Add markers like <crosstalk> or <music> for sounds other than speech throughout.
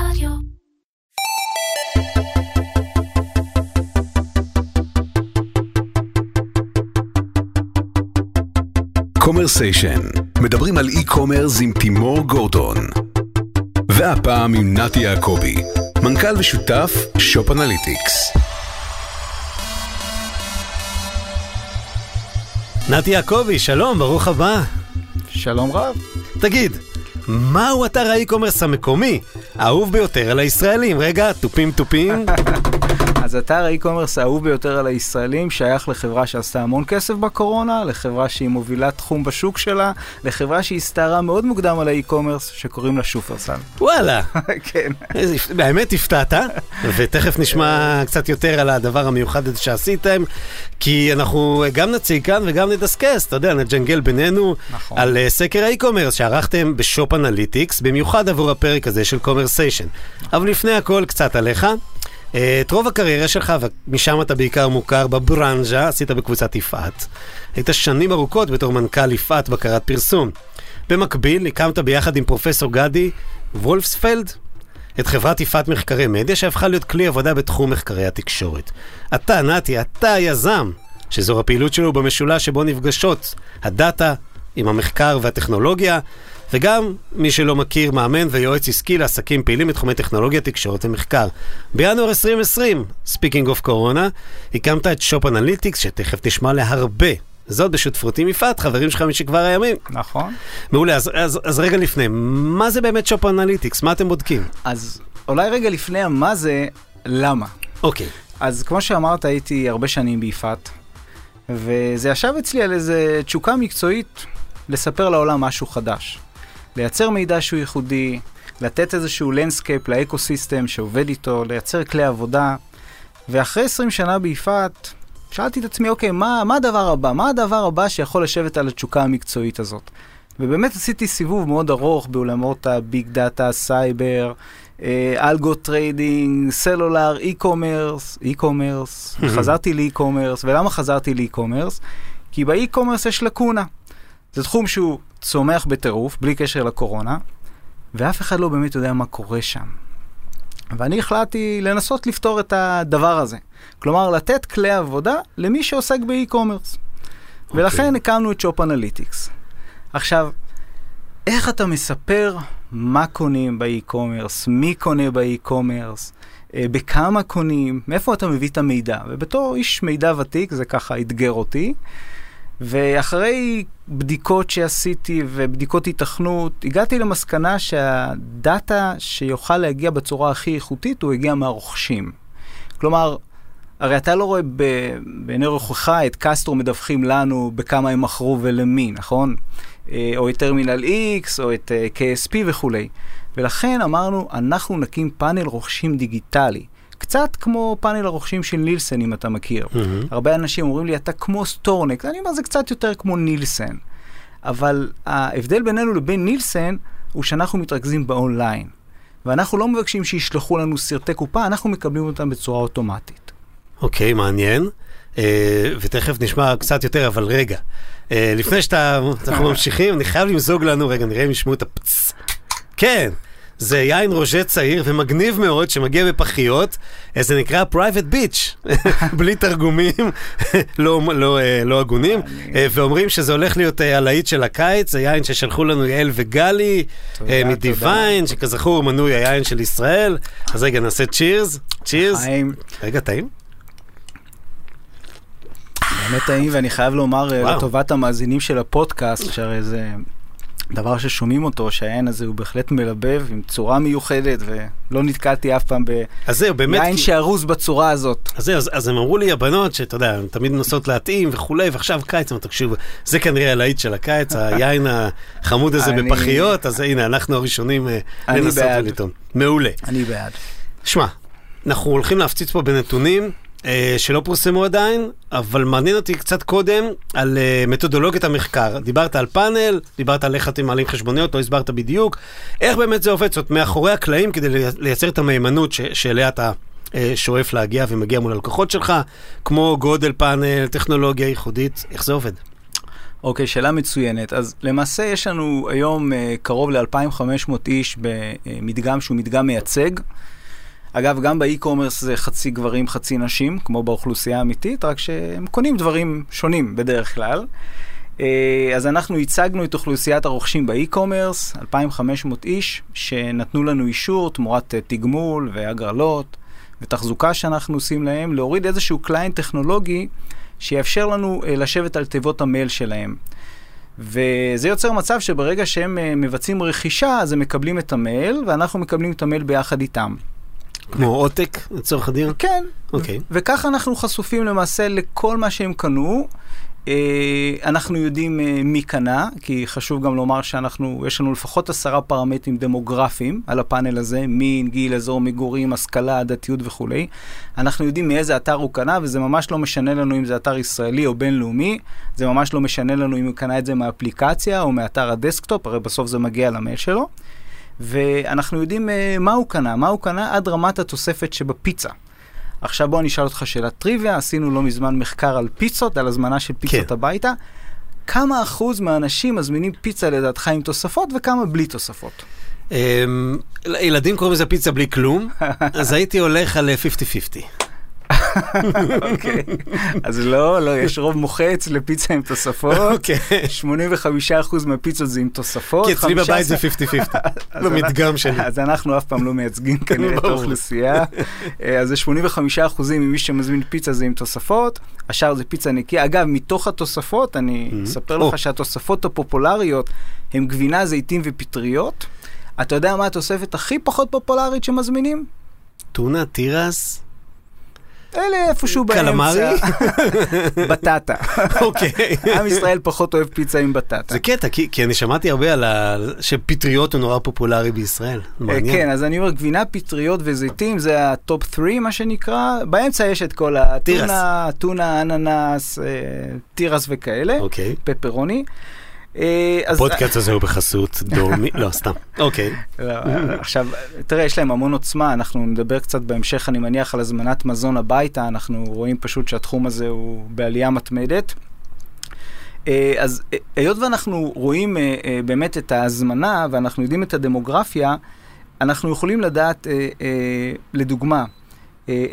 רדיו. Commersation, מדברים על אי-קומרס עם תימור גורדון. והפעם עם נתי יעקבי, מנכ"ל ושותף Shop Analytics. נתי יעקבי, שלום, ברוך הבא. שלום רב. תגיד, מהו אתר האי-קומרס המקומי, האהוב ביותר על הישראלים? רגע, תופים תופים. <laughs> אז אתר האי-קומרס האהוב ביותר על הישראלים שייך לחברה שעשתה המון כסף בקורונה, לחברה שהיא מובילה תחום בשוק שלה, לחברה שהיא הסתערה מאוד מוקדם על האי-קומרס, שקוראים לה שופרסל. וואלה, <laughs> כן. באמת הפתעת, ותכף נשמע קצת יותר על הדבר המיוחד הזה שעשיתם, כי אנחנו גם נציג כאן וגם נדסקס, אתה יודע, נג'נגל בינינו נכון. על אה, סקר האי-קומרס שערכתם ב Shop Analytics, במיוחד עבור הפרק הזה של Commersation. אבל לפני הכל, קצת עליך. אה, את רוב הקריירה שלך, ומשם אתה בעיקר מוכר בברנז'ה, עשית בקבוצת יפעת. היית שנים ארוכות בתור מנכ"ל יפעת בקרת פרסום. במקביל, הקמת ביחד עם פרופסור גדי וולפספלד את חברת יפעת מחקרי מדיה, שהפכה להיות כלי עבודה בתחום מחקרי התקשורת. אתה, נתי, אתה היזם, שזו הפעילות שלו במשולש שבו נפגשות הדאטה עם המחקר והטכנולוגיה, וגם, מי שלא מכיר, מאמן ויועץ עסקי לעסקים פעילים בתחומי טכנולוגיה, תקשורת ומחקר. בינואר 2020, speaking of קורונה, הקמת את Shop Analytics, שתכף נשמע להרבה. זאת בשותפות עם יפעת, חברים שלך משכבר הימים. נכון. מעולה, אז, אז, אז רגע לפני, מה זה באמת Shop Analytics? מה אתם בודקים? אז אולי רגע לפני המה זה, למה? אוקיי. אז כמו שאמרת, הייתי הרבה שנים ביפעת, וזה ישב אצלי על איזה תשוקה מקצועית לספר לעולם משהו חדש. לייצר מידע שהוא ייחודי, לתת איזשהו landscape לאקו-סיסטם שעובד איתו, לייצר כלי עבודה. ואחרי 20 שנה ביפעת, שאלתי את עצמי, אוקיי, מה, מה הדבר הבא? מה הדבר הבא שיכול לשבת על התשוקה המקצועית הזאת? ובאמת עשיתי סיבוב מאוד ארוך בעולמות הביג דאטה, סייבר, algo trading, סלולר, אי-קומרס, אי-קומרס, חזרתי לאי-קומרס, ולמה חזרתי לאי-קומרס? כי באי-קומרס יש לקונה. זה תחום שהוא צומח בטירוף, בלי קשר לקורונה, ואף אחד לא באמת יודע מה קורה שם. ואני החלטתי לנסות לפתור את הדבר הזה. כלומר, לתת כלי עבודה למי שעוסק באי-קומרס. ולכן הקמנו את Shop Analytics. עכשיו, איך אתה מספר מה קונים באי-קומרס, מי קונה באי-קומרס, אה, בכמה קונים, מאיפה אתה מביא את המידע? ובתור איש מידע ותיק, זה ככה אתגר אותי. ואחרי בדיקות שעשיתי ובדיקות התכנות, הגעתי למסקנה שהדאטה שיוכל להגיע בצורה הכי איכותית, הוא הגיע מהרוכשים. כלומר, הרי אתה לא רואה בעיני רוחך את קסטרו מדווחים לנו בכמה הם מכרו ולמי, נכון? אה, או את טרמינל X, או את אה, KSP וכולי. ולכן אמרנו, אנחנו נקים פאנל רוכשים דיגיטלי. קצת כמו פאנל הרוכשים של נילסן, אם אתה מכיר. הרבה אנשים אומרים לי, אתה כמו סטורנקס. אני אומר, זה קצת יותר כמו נילסן. אבל ההבדל בינינו לבין נילסן, הוא שאנחנו מתרכזים באונליין. ואנחנו לא מבקשים שישלחו לנו סרטי קופה, אנחנו מקבלים אותם בצורה אוטומטית. אוקיי, מעניין. אה, ותכף נשמע קצת יותר, אבל רגע. אה, לפני שאתה, אנחנו ממשיכים, אני חייב למזוג לנו, רגע, נראה אם ישמעו את הפצ... כן, זה יין רוז'ה צעיר ומגניב מאוד שמגיע בפחיות, אה, זה נקרא private beach, <laughs> בלי תרגומים <laughs> לא, לא, אה, לא הגונים, אה, ואומרים שזה הולך להיות הלהיט של הקיץ, זה יין ששלחו לנו יעל וגלי. מדיוויין, שכזכור מנוי היין של ישראל. אז רגע, נעשה צ'ירס, צ'ירס. רגע, טעים? באמת טעים, ואני חייב לומר. לטובת המאזינים של הפודקאסט, שהרי זה דבר ששומעים אותו, שהעין הזה הוא בהחלט מלבב, עם צורה מיוחדת, ולא נתקלתי אף פעם ביין כי- שארוז בצורה הזאת. אז זהו, אז, אז הם אמרו לי הבנות, שאתה יודע, הן תמיד מנסות להתאים וכולי, ועכשיו קיץ, אמרתי, תקשיבו, זה כנראה הלהיט של הקיץ, <laughs> היין החמוד הזה אני- בפחיות, אז הנה, אנחנו הראשונים אה, לנסות. ולטעום. מעולה. אני בעד. שמע, אנחנו הולכים להפציץ פה בנתונים שלא פורסמו עדיין, אבל מעניין אותי קצת קודם על אה, מתודולוגיית המחקר. דיברת על פאנל, דיברת על איך אתם מעלים חשבוניות, לא הסברת בדיוק. איך באמת זה עובד? זאת מאחורי הקלעים כדי לי- לייצר את המהימנות שאליה אתה אה, שואף להגיע ומגיע מול הלקוחות שלך, כמו גודל פאנל, טכנולוגיה ייחודית, איך זה עובד? אוקיי, שאלה מצוינת. אז למעשה יש לנו היום אה, קרוב ל-2,500 איש במדגם שהוא מדגם מייצג. אגב, גם באי-קומרס זה חצי גברים, חצי נשים, כמו באוכלוסייה האמיתית, רק שהם קונים דברים שונים בדרך כלל. אה, אז אנחנו הצגנו את אוכלוסיית הרוכשים באי-קומרס, 2,500 איש, שנתנו לנו אישור תמורת אה, תגמול והגרלות ותחזוקה שאנחנו עושים להם, להוריד איזשהו קליינט טכנולוגי שיאפשר לנו אה, לשבת על תיבות המייל שלהם. וזה יוצר מצב שברגע שהם מבצעים רכישה, אז הם מקבלים את המייל, ואנחנו מקבלים את המייל ביחד איתם. כמו עותק לצורך הדיון? כן. אוקיי. Okay. וככה אנחנו חשופים למעשה לכל מה שהם קנו. אה, אנחנו יודעים אה, מי קנה, כי חשוב גם לומר שאנחנו, יש לנו לפחות עשרה פרמטרים דמוגרפיים על הפאנל הזה, מין, גיל, אזור מגורים, השכלה, דתיות וכולי. אנחנו יודעים מאיזה אתר הוא קנה, וזה ממש לא משנה לנו אם זה אתר ישראלי או בינלאומי, זה ממש לא משנה לנו אם הוא קנה את זה מאפליקציה או מאתר הדסקטופ, הרי בסוף זה מגיע למייל שלו. ואנחנו יודעים אה, מה הוא קנה, מה הוא קנה עד רמת התוספת שבפיצה. עכשיו בוא אני אשאל אותך שאלת טריוויה, עשינו לא מזמן מחקר על פיצות, על הזמנה של פיצות כן. הביתה. כמה אחוז מהאנשים מזמינים פיצה לדעתך עם תוספות וכמה בלי תוספות? Um, ילדים קוראים לזה פיצה בלי כלום, <laughs> אז הייתי הולך על 50-50. אוקיי. אז לא, לא, יש רוב מוחץ לפיצה עם תוספות. אוקיי. 85% מהפיצות זה עם תוספות. כי אצלי בבית זה 50-50, <laughs> במדגם שלי. אז אנחנו אף פעם לא מייצגים כנראה את האוכלוסייה. אה, אז זה 85% ממי שמזמין פיצה זה עם תוספות, השאר זה פיצה נקייה. אגב, מתוך התוספות, אני mm-hmm. אספר לך שהתוספות הפופולריות הן גבינה, זיתים ופטריות. אתה יודע מה התוספת הכי פחות פופולרית שמזמינים? טונה, תירס? אלה איפשהו באמצע. קלמרי? <laughs> בטטה. אוקיי. <laughs> עם ישראל פחות אוהב פיצה עם בטטה. זה קטע, כי, כי אני שמעתי הרבה על ה... שפטריות הוא נורא פופולרי בישראל. מעניין. כן, אז אני אומר, גבינה, פטריות וזיתים זה ה top 3, מה שנקרא. באמצע יש את כל הטונה, טונה, אננס, אה, תירס וכאלה. אוקיי. פפרוני. אה, הפודקאסט הזה הוא בחסות דורמי, לא, סתם, <laughs> אוקיי. לא, עכשיו, תראה, יש להם המון עוצמה, אנחנו נדבר קצת בהמשך, אני מניח, על הזמנת מזון הביתה, אנחנו רואים פשוט שהתחום הזה הוא בעלייה מתמדת. אה, אז אה, היות ואנחנו רואים באמת את ההזמנה ואנחנו יודעים את הדמוגרפיה, אנחנו יכולים לדעת, לדוגמה,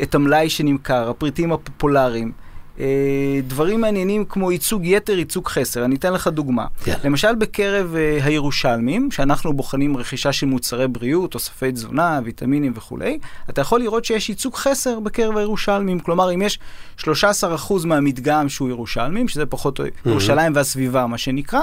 את המלאי שנמכר, הפריטים הפופולריים. אה, דברים מעניינים כמו ייצוג יתר, ייצוג חסר. אני אתן לך דוגמה. Yeah. למשל בקרב uh, הירושלמים, שאנחנו בוחנים רכישה של מוצרי בריאות, תוספי תזונה, ויטמינים וכולי, אתה יכול לראות שיש ייצוג חסר בקרב הירושלמים. כלומר, אם יש 13% מהמדגם שהוא ירושלמים, שזה פחות mm-hmm. ירושלים והסביבה, מה שנקרא,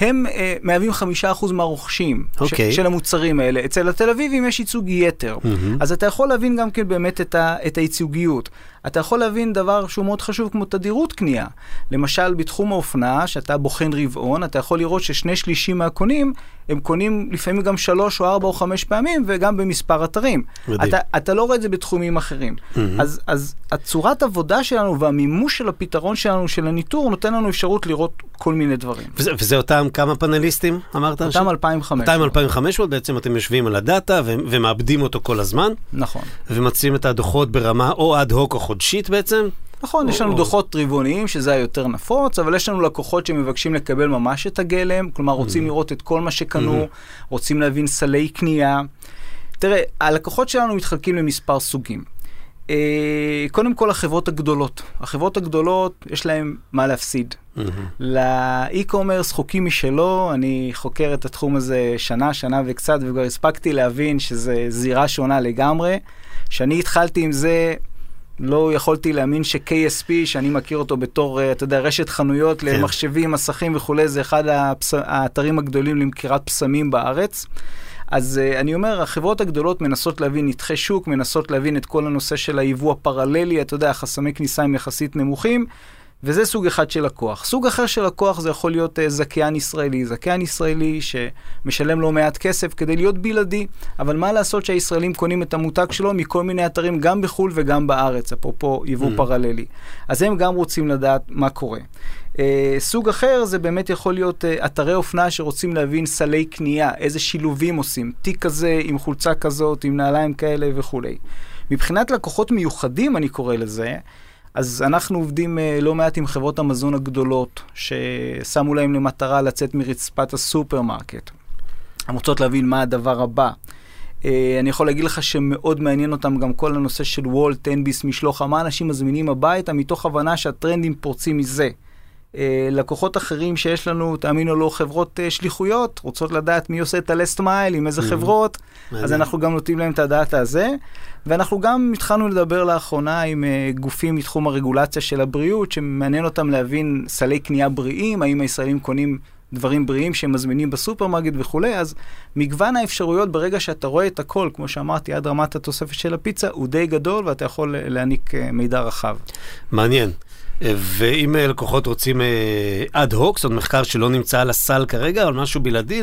הם uh, מהווים חמישה אחוז מהרוכשים okay. ש- אוקיי. של המוצרים האלה. אצל התל אביבים יש ייצוג יתר. Mm-hmm. אז אתה יכול להבין גם כן באמת את, ה- את הייצוגיות. אתה יכול להבין דבר שהוא מאוד חשוב כמו תדירות קנייה. למשל, בתחום האופנה, שאתה בוחן רבעון, אתה יכול לראות ששני שלישים מהקונים, הם קונים לפעמים גם שלוש או ארבע או חמש פעמים, וגם במספר אתרים. אתה, אתה לא רואה את זה בתחומים אחרים. Mm-hmm. אז, אז הצורת עבודה שלנו והמימוש של הפתרון שלנו, של הניטור, נותן לנו אפשרות לראות כל מיני דברים. וזה, וזה אותם כמה פאנליסטים, אמרת? אותם 2,500. אותם 2,500, בעצם אתם יושבים על הדאטה ו- ומאבדים אותו כל הזמן. נכון. ומציעים את הדוחות ברמה או אד הוק או חודשית בעצם? נכון, יש לנו דוחות רבעוניים, שזה היותר נפוץ, אבל יש לנו לקוחות שמבקשים לקבל ממש את הגלם, כלומר רוצים mm-hmm. לראות את כל מה שקנו, mm-hmm. רוצים להבין סלי קנייה. תראה, הלקוחות שלנו מתחלקים למספר סוגים. אה, קודם כל החברות הגדולות. החברות הגדולות, יש להן מה להפסיד. Mm-hmm. לאי-קומרס חוקים משלו, אני חוקר את התחום הזה שנה, שנה וקצת, וכבר הספקתי להבין שזה זירה שונה לגמרי. כשאני התחלתי עם זה, לא יכולתי להאמין ש-KSP, שאני מכיר אותו בתור, אה, אתה יודע, רשת חנויות כן. למחשבים, מסכים וכולי, זה אחד הפס... האתרים הגדולים למכירת פסמים בארץ. אז uh, אני אומר, החברות הגדולות מנסות להבין נתחי שוק, מנסות להבין את כל הנושא של היבוא הפרללי, אתה יודע, חסמי כניסה הם יחסית נמוכים. וזה סוג אחד של לקוח. סוג אחר של לקוח זה יכול להיות uh, זכיין ישראלי. זכיין ישראלי שמשלם לא מעט כסף כדי להיות בלעדי, אבל מה לעשות שהישראלים קונים את המותג שלו מכל מיני אתרים, גם בחו"ל וגם בארץ, אפרופו יבוא mm. פרללי. אז הם גם רוצים לדעת מה קורה. Uh, סוג אחר זה באמת יכול להיות uh, אתרי אופנה שרוצים להבין סלי קנייה, איזה שילובים עושים, תיק כזה עם חולצה כזאת, עם נעליים כאלה וכולי. מבחינת לקוחות מיוחדים, אני קורא לזה, אז אנחנו עובדים אה, לא מעט עם חברות המזון הגדולות, ששמו להם למטרה לצאת מרצפת הסופרמרקט. הן רוצות להבין מה הדבר הבא. אה, אני יכול להגיד לך שמאוד מעניין אותם גם כל הנושא של וולט, טנביס, משלוח, מה אנשים מזמינים הביתה, מתוך הבנה שהטרנדים פורצים מזה. אה, לקוחות אחרים שיש לנו, תאמינו לו, חברות אה, שליחויות, רוצות לדעת מי עושה את הלסט מייל, עם איזה חברות, אז אנחנו גם נותנים להם את הדאטה הזה. ואנחנו גם התחלנו לדבר לאחרונה עם גופים מתחום הרגולציה של הבריאות, שמעניין אותם להבין סלי קנייה בריאים, האם הישראלים קונים דברים בריאים שהם מזמינים בסופרמרקט וכולי, אז מגוון האפשרויות ברגע שאתה רואה את הכל, כמו שאמרתי, עד רמת התוספת של הפיצה, הוא די גדול ואתה יכול להעניק אה, מידע רחב. מעניין. ואם אה, לקוחות רוצים אד הוק, זאת מחקר שלא נמצא על הסל כרגע, אבל משהו בלעדי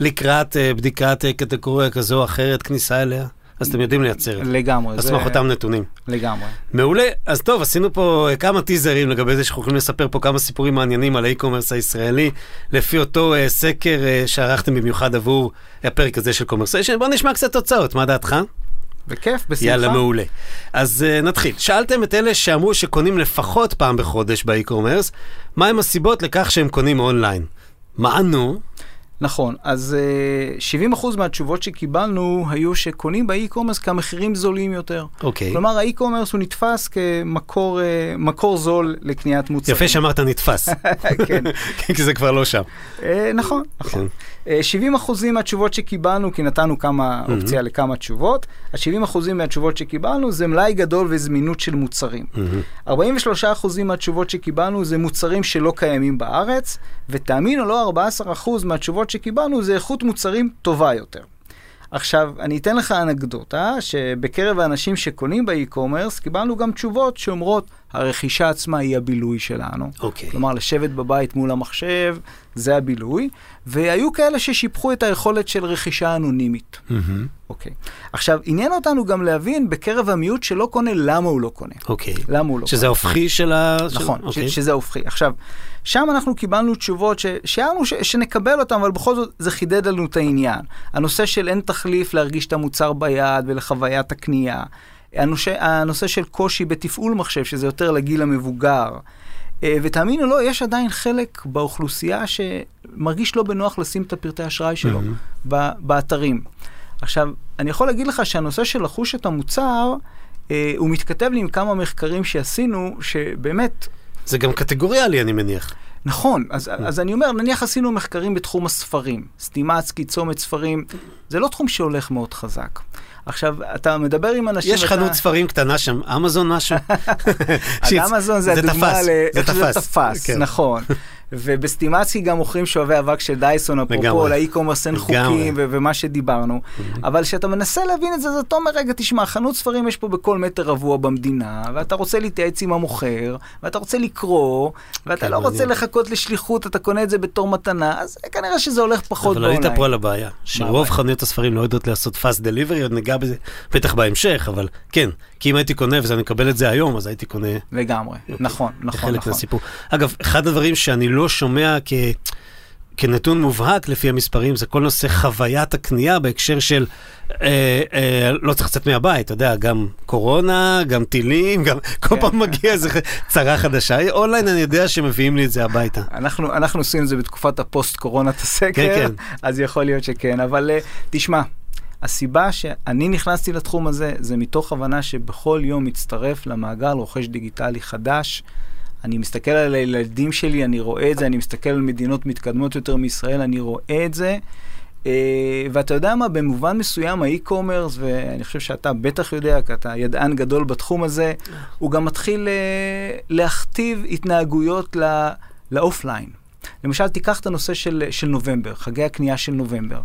לקראת אה, בדיקת קטגוריה כזו או אחרת, כניסה אליה? אז אתם יודעים לייצר. לגמרי. על סמך אותם נתונים. לגמרי. מעולה. אז טוב, עשינו פה כמה טיזרים לגבי זה שאנחנו יכולים לספר פה כמה סיפורים מעניינים על האי-קומרס הישראלי, לפי אותו uh, סקר uh, שערכתם במיוחד עבור הפרק הזה של קומרסיישן. בואו נשמע קצת תוצאות, מה דעתך? בכיף, בשמחה. יאללה, מעולה. אז uh, נתחיל. שאלתם את אלה שאמרו שקונים לפחות פעם בחודש ב e-commerce, מהם הסיבות לכך שהם קונים אונליין? מה ענו? נכון, אז uh, אה, 70% מהתשובות שקיבלנו היו שקונים ב e-commerce כי המחירים זולים יותר. אוקיי. Okay. כלומר, ה e-commerce הוא נתפס כמקור uh, זול לקניית מוצרים. יפה שאמרת נתפס. <laughs> כן. <laughs> כי זה כבר לא שם. Uh, נכון, נכון. כן. 70 אחוזים מהתשובות שקיבלנו, כי נתנו כמה mm-hmm. אופציה לכמה תשובות, ה-70 אחוזים מהתשובות שקיבלנו זה מלאי גדול וזמינות של מוצרים. Mm-hmm. 43 אחוזים מהתשובות שקיבלנו זה מוצרים שלא קיימים בארץ, ותאמינו לא, 14 אחוז מהתשובות שקיבלנו זה איכות מוצרים טובה יותר. עכשיו, אני אתן לך אנקדוטה, שבקרב האנשים שקונים באי-קומרס, קיבלנו גם תשובות שאומרות, הרכישה עצמה היא הבילוי שלנו. אוקיי. Okay. כלומר, לשבת בבית מול המחשב, זה הבילוי. והיו כאלה ששיבחו את היכולת של רכישה אנונימית. Mm-hmm. אוקיי. עכשיו, עניין אותנו גם להבין בקרב המיעוט שלא קונה, למה הוא לא קונה. אוקיי. למה הוא לא שזה קונה. שזה ההופכי של ה... נכון. אוקיי. ש- שזה ההופכי. עכשיו, שם אנחנו קיבלנו תשובות ששיערנו ש- שנקבל אותן, אבל בכל זאת זה חידד לנו את העניין. הנושא של אין תחליף להרגיש את המוצר ביד ולחוויית הקנייה. הנושא, הנושא של קושי בתפעול מחשב, שזה יותר לגיל המבוגר. אה, ותאמינו לו, יש עדיין חלק באוכלוסייה שמרגיש לא בנוח לשים את הפרטי אשראי שלו mm-hmm. באתרים. עכשיו, אני יכול להגיד לך שהנושא של לחוש את המוצר, אה, הוא מתכתב לי עם כמה מחקרים שעשינו, שבאמת... זה גם קטגוריאלי, אני מניח. נכון, אז, mm. אז אני אומר, נניח עשינו מחקרים בתחום הספרים, סטימצקי, צומת ספרים, זה לא תחום שהולך מאוד חזק. עכשיו, אתה מדבר עם אנשים... יש חנות ספרים קטנה שם, אמזון משהו? <laughs> אמזון זה הדוגמה לאיך שזה תפס, כן. נכון. ובסטימצקי גם מוכרים שואבי אבק של דייסון, אפרופו לאי-קומרס אין חוקים ומה שדיברנו. אבל כשאתה מנסה להבין את זה, אז אתה אומר, רגע, תשמע, חנות ספרים יש פה בכל מטר רבוע במדינה, ואתה רוצה להתייעץ עם המוכר, ואתה רוצה לקרוא, ואתה כן, לא רוצה לחכות לשליחות, אתה קונה את זה בתור מתנה, אז כנראה שזה הולך פחות באונליין. אבל היית פה על הבעיה, שרוב חנויות הספרים לא יודעות לעשות fast delivery, עוד ניגע בזה בטח בהמשך, אבל כן, כי אם הייתי קונה ואני מקבל את זה היום, אז הייתי קונה... לגמרי, נכון, נכון, נכון. אגב, אחד הדברים שאני לא שומע כ... כנתון מובהק לפי המספרים, זה כל נושא חוויית הקנייה בהקשר של אה, אה, לא צריך לצאת מהבית, אתה יודע, גם קורונה, גם טילים, גם <laughs> כל כן. פעם מגיע איזה צרה חדשה. אונליין אני יודע שמביאים לי את זה הביתה. אנחנו, אנחנו עושים את זה בתקופת הפוסט-קורונה את הסקר, כן, כן. אז יכול להיות שכן, אבל uh, תשמע, הסיבה שאני נכנסתי לתחום הזה, זה מתוך הבנה שבכל יום מצטרף למעגל רוכש דיגיטלי חדש. אני מסתכל על הילדים שלי, אני רואה את זה, אני מסתכל על מדינות מתקדמות יותר מישראל, אני רואה את זה. Uh, ואתה יודע מה, במובן מסוים האי-קומרס, ואני חושב שאתה בטח יודע, כי אתה ידען גדול בתחום הזה, הוא גם מתחיל uh, להכתיב התנהגויות לאופליין. למשל, תיקח את הנושא של, של נובמבר, חגי הקנייה של נובמבר.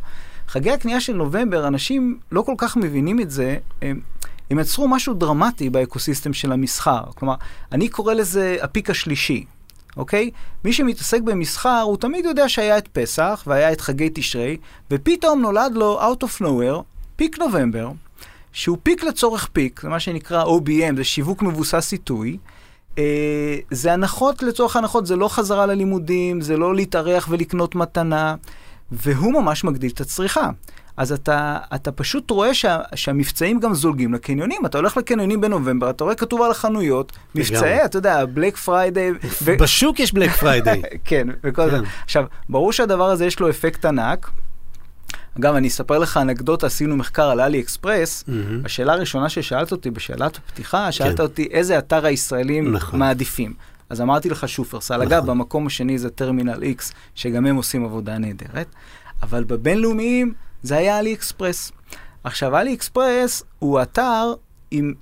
חגי הקנייה של נובמבר, אנשים לא כל כך מבינים את זה. הם, הם יצרו משהו דרמטי ב ecosystem של המסחר. כלומר, אני קורא לזה ה peak השלישי, אוקיי? מי שמתעסק במסחר, הוא תמיד יודע שהיה את פסח והיה את חגי תשרי, ופתאום נולד לו, out of nowhere, peak נובמבר, שהוא peak לצורך peak, זה מה שנקרא OBM, זה שיווק מבוסס עיתוי. אה, זה הנחות לצורך הנחות, זה לא חזרה ללימודים, זה לא להתארח ולקנות מתנה, והוא ממש מגדיל את הצריכה. אז אתה, אתה פשוט רואה שה, שהמבצעים גם זולגים לקניונים. אתה הולך לקניונים בנובמבר, אתה רואה כתוב על החנויות, מבצעי, אתה יודע, Black Friday. ו... בשוק יש Black Friday. <laughs> כן, וכל זה. כן. עכשיו, ברור שהדבר הזה יש לו אפקט ענק. אגב, אני אספר לך אנקדוטה, עשינו מחקר על אלי אקספרס. Mm-hmm. השאלה הראשונה ששאלת אותי בשאלת הפתיחה, שאלת כן. אותי איזה אתר הישראלים נכון. מעדיפים. אז אמרתי לך שופרסל. נכון. אגב, במקום השני זה טרמינל X, שגם הם עושים עבודה נהדרת. אבל בבינלאומיים זה היה אלי אקספרס. עכשיו, אלי אקספרס הוא אתר עם,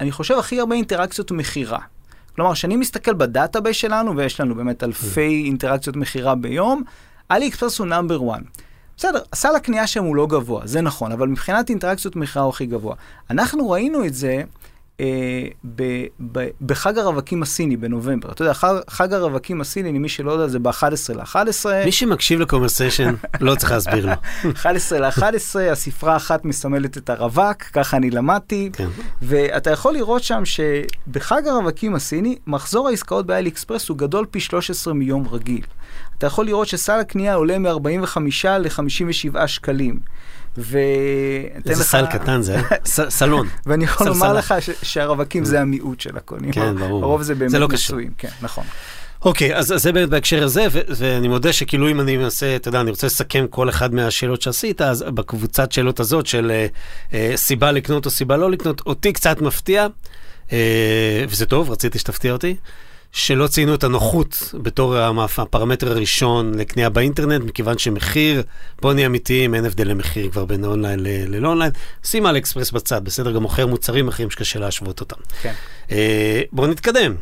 אני חושב, הכי הרבה אינטראקציות מכירה. כלומר, כשאני מסתכל ב database שלנו, ויש לנו באמת אלפי אינטראקציות מכירה ביום, אלי אקספרס הוא number 1. בסדר, סל הקנייה שם הוא לא גבוה, זה נכון, אבל מבחינת אינטראקציות מכירה הוא הכי גבוה. אנחנו ראינו את זה אה, ב, ב, בחג הרווקים הסיני בנובמבר. אתה יודע, חג, חג הרווקים הסיני, למי שלא יודע, זה ב-11 ל-11. מי שמקשיב לקומרסיישן, לא צריך להסביר לו. <laughs> 11 ל-11, הספרה אחת מסמלת את הרווק, ככה אני למדתי. כן. ואתה יכול לראות שם שבחג הרווקים הסיני, מחזור העסקאות באייל אקספרס הוא גדול פי 13 מיום רגיל. אתה יכול לראות שסל הקנייה עולה מ-45 ל-57 שקלים. ו... איזה לך... סל קטן זה, <laughs> סלון. ואני יכול לומר לך שהרווקים זה המיעוט של הקונים. כן, ברור. הרוב זה באמת לא נישואים, כן, נכון. אוקיי, אז, אז זה באמת בהקשר הזה, ו- ואני מודה שכאילו אם אני מנסה, אתה יודע, אני רוצה לסכם כל אחד מהשאלות שעשית, אז בקבוצת שאלות הזאת של אה, אה, סיבה לקנות או סיבה לא לקנות, אותי קצת מפתיע, אה, וזה טוב, רציתי שתפתיע אותי. שלא ציינו את הנוחות בתור הפרמטר הראשון לקנייה באינטרנט, מכיוון שמחיר, בוא נהיה אמיתיים, אין הבדל למחיר כבר בין אונליין ללא אונליין. שים אלי אקספרס בצד, בסדר, גם מוכר מוצרים אחרים שקשה להשוות אותם. כן. אה, בוא נתקדם.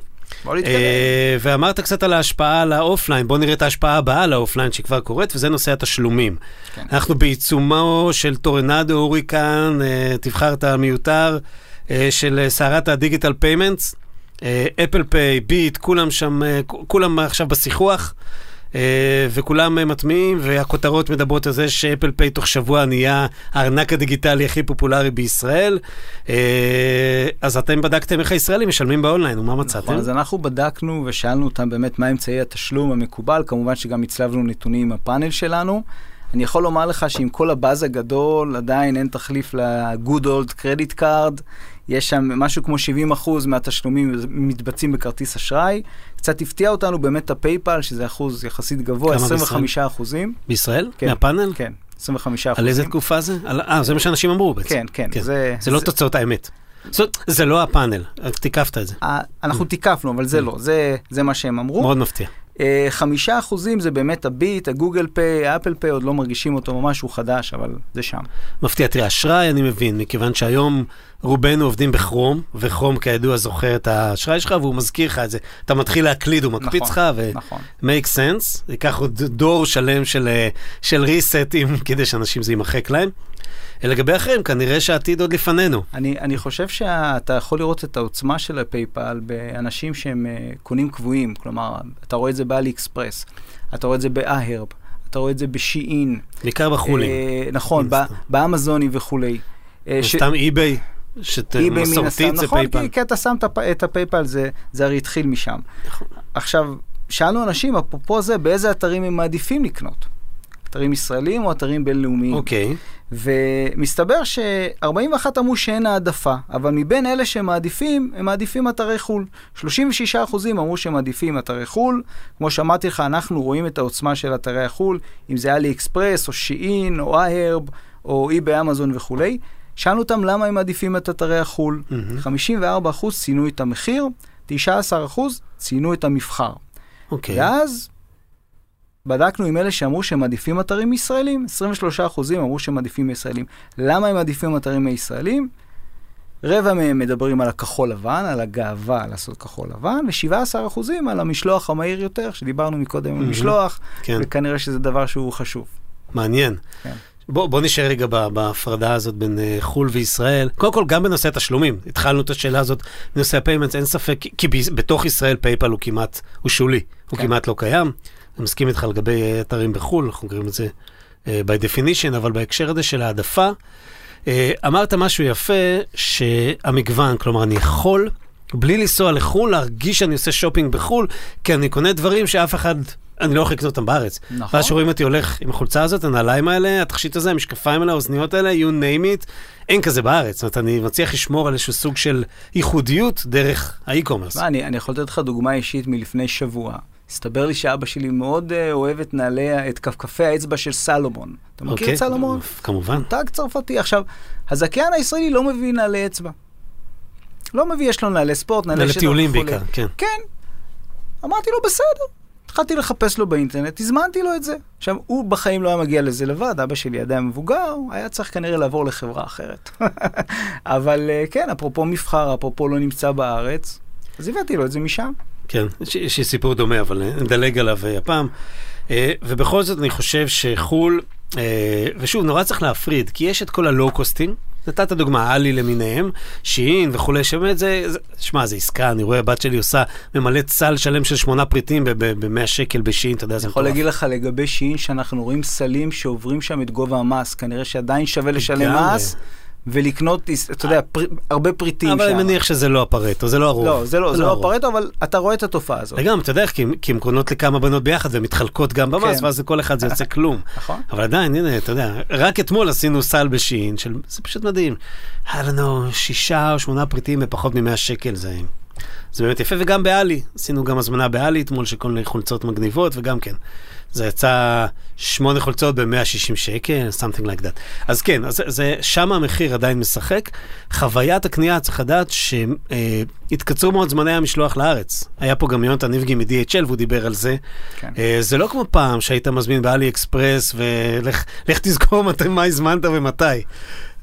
בוא נתקדם. אה, ואמרת קצת על ההשפעה על האופליין, בוא נראה את ההשפעה הבאה על האופליין שכבר קורית, וזה נושא התשלומים. כן. אנחנו בעיצומו של טורנדו, הוריקן, אה, תבחר את המיותר, אה, של סערת ה digital payments. אפל פיי, ביט, כולם שם, אה, כולם עכשיו בשיחוח. Uh, וכולם uh, מטמיעים, והכותרות מדברות על זה שאפל פיי תוך שבוע נהיה הארנק הדיגיטלי הכי פופולרי בישראל. אז אתם בדקתם איך הישראלים משלמים באונליין, ומה מצאתם? נכון, אז אנחנו בדקנו ושאלנו אותם באמת מה אמצעי התשלום המקובל, כמובן שגם הצלבנו נתונים עם הפאנל שלנו. אני יכול לומר לך שעם כל הבאז הגדול, עדיין אין תחליף ל-good old credit card. יש שם משהו כמו 70 אחוז מהתשלומים מתבצעים בכרטיס אשראי. קצת הפתיע אותנו באמת הפייפל, שזה אחוז יחסית גבוה, 25 אחוזים. בישראל? כן. מהפאנל? כן, 25 אחוזים. על איזה תקופה זה? אה, זה מה שאנשים אמרו בעצם. כן, כן. כן. זה, זה לא זה... תוצאות האמת. זאת, זה לא הפאנל, תיקפת את זה. אנחנו תיקפנו, אבל זה לא, זה, זה מה שהם אמרו. מאוד מפתיע. אה, חמישה אחוזים זה באמת הביט, הגוגל פיי, האפל פיי, עוד לא מרגישים אותו ממש, הוא חדש, אבל זה שם. מפתיע, תראה, אשראי אני מבין, מכיוון שהיום רובנו עובדים בכרום, וכרום כידוע זוכר את האשראי שלך, והוא מזכיר לך את זה. אתה מתחיל להקליד, הוא מקפיץ לך, נכון, ו- נכון. make sense, ייקח עוד דור שלם של, אה, של ריסטים, <laughs> כדי שאנשים זה יימחק להם. לגבי אחרים, כנראה שהעתיד עוד לפנינו. אני, אני חושב שאתה יכול לראות את העוצמה של הפייפל באנשים שהם uh, קונים קבועים, כלומר, אתה רואה את זה באלי אקספרס, אתה רואה את זה באהרב, אתה רואה את זה בשיעין. בעיקר בחולים. Uh, נכון, באמזונים וכולי. Uh, סתם אי-ביי. שמסורתית זה נכון, פייפל. נכון, כי אתה שם את הפייפל, זה, זה הרי התחיל משם. נכון. עכשיו, שאלנו אנשים, אפרופו זה, באיזה אתרים הם מעדיפים לקנות? אתרים ישראלים או אתרים בינלאומיים. אוקיי. ומסתבר ש-41 אמרו שאין העדפה, אבל מבין אלה שמעדיפים, הם מעדיפים אתרי חו"ל. 36% אמרו שהם מעדיפים אתרי חו"ל. כמו שאמרתי לך, אנחנו רואים את העוצמה של אתרי החו"ל, אם זה אלי אקספרס, או שיעין, או אהרב, או אי באמזון וכולי. שאלנו אותם למה הם מעדיפים את אתרי החו"ל. Mm-hmm. 54% ציינו את המחיר, 19% ציינו את המבחר. אוקיי. Okay. ואז בדקנו עם אלה שאמרו שהם מעדיפים אתרים ישראלים, 23% אמרו שהם מעדיפים ישראלים. למה הם מעדיפים אתרים ישראלים? רבע מהם מדברים על הכחול לבן, על הגאווה לעשות כחול לבן, ו-17% על המשלוח המהיר יותר, שדיברנו מקודם על משלוח, כן. וכנראה שזה דבר שהוא חשוב. מעניין. כן. בוא, בוא נשאר רגע בהפרדה הזאת בין uh, חו"ל וישראל. קודם כל, גם בנושא התשלומים. התחלנו את השאלה הזאת בנושא ה payments, אין ספק, כי בתוך ישראל פייפל הוא כמעט, הוא שולי, הוא כן. כמעט לא קיים. אני מסכים איתך לגבי אתרים בחו"ל, אנחנו קוראים את זה uh, by definition, אבל בהקשר הזה של העדפה, uh, אמרת משהו יפה, שהמגוון, כלומר, אני יכול, בלי לנסוע לחו"ל, להרגיש שאני עושה שופינג בחו"ל, כי אני קונה דברים שאף אחד אני לא יכול לקנות אותם בארץ. נכון. ואז שרואים אותי הולך עם החולצה הזאת, הנעליים האלה, התכשיט הזה, המשקפיים האלה, האוזניות האלה, you name it, אין כזה בארץ. זאת אומרת, אני מצליח לשמור על איזשהו סוג של ייחודיות דרך ה e-commerce. אני, אני יכול לתת לך דוגמה אישית מלפני שבוע. הסתבר לי שאבא שלי מאוד אה, אוהב את נעלי, את כפכפי האצבע של סלומון. אתה מכיר אוקיי, את סלומון? כמובן. מותג צרפתי. עכשיו, הזכיין הישראלי לא מביא נעלי אצבע. לא מביא, יש לו נעלי ספורט, נעלי שטח לטיולים וכולי. בעיקר, כן. כן. אמרתי לו, בסדר. התחלתי לחפש לו באינטרנט, הזמנתי לו את זה. עכשיו, הוא בחיים לא היה מגיע לזה לבד, אבא שלי עדיין מבוגר, היה צריך כנראה לעבור לחברה אחרת. <laughs> אבל אה, כן, אפרופו מבחר, אפרופו לא נמצא בארץ, אז הבאתי לו את זה משם. כן, יש- לי סיפור דומה, אבל נדלג עליו אה, הפעם. אה, ובכל זאת אני חושב שחו"ל, אה, ושוב, נורא צריך להפריד, כי יש את כל הלואו-קוסטים, נתת דוגמה, עלי למיניהם, שיעין וכולי, שבאמת זה, זה- שמע, זה עסקה, אני רואה, הבת שלי עושה, ממלאת סל שלם של שמונה פריטים ב-100 שקל בשיעין, אתה יודע, זה אני יכול מטורף. להגיד לך לגבי שיעין שאנחנו רואים סלים שעוברים שם את גובה המס, כנראה שעדיין שווה לשלם. מס ולקנות, אתה יודע, פר, הרבה פריטים שם. אבל אני מניח שזה לא הפרטו, זה לא הרוב. לא, זה לא, זה לא הרוב. הפרטו, אבל אתה רואה את התופעה הזאת. וגם, אתה יודע איך, כי- הן קונות לכמה בנות ביחד והן מתחלקות גם במס, כן. ואז לכל אחד זה יוצא כלום. <laughs> נכון. אבל עדיין, הנה, אתה יודע, רק אתמול עשינו סל בשיעין, של, זה פשוט מדהים. היה לנו שישה או שמונה פריטים בפחות מ-100 שקל, זה, זה באמת יפה, וגם בעלי, עשינו גם הזמנה בעלי אתמול של כל מיני חולצות מגניבות, וגם כן. זה יצא שמונה חולצות ב-160 שקל, something like that. אז כן, אז זה, שם המחיר עדיין משחק. חוויית הקנייה, צריך לדעת שהתקצרו מאוד זמני המשלוח לארץ. היה פה גם יונתן ניבגי מ-DHL והוא דיבר על זה. כן. אה, זה לא כמו פעם שהיית מזמין באלי אקספרס ולך לך תזכור <laughs> מתי, מה הזמנת ומתי.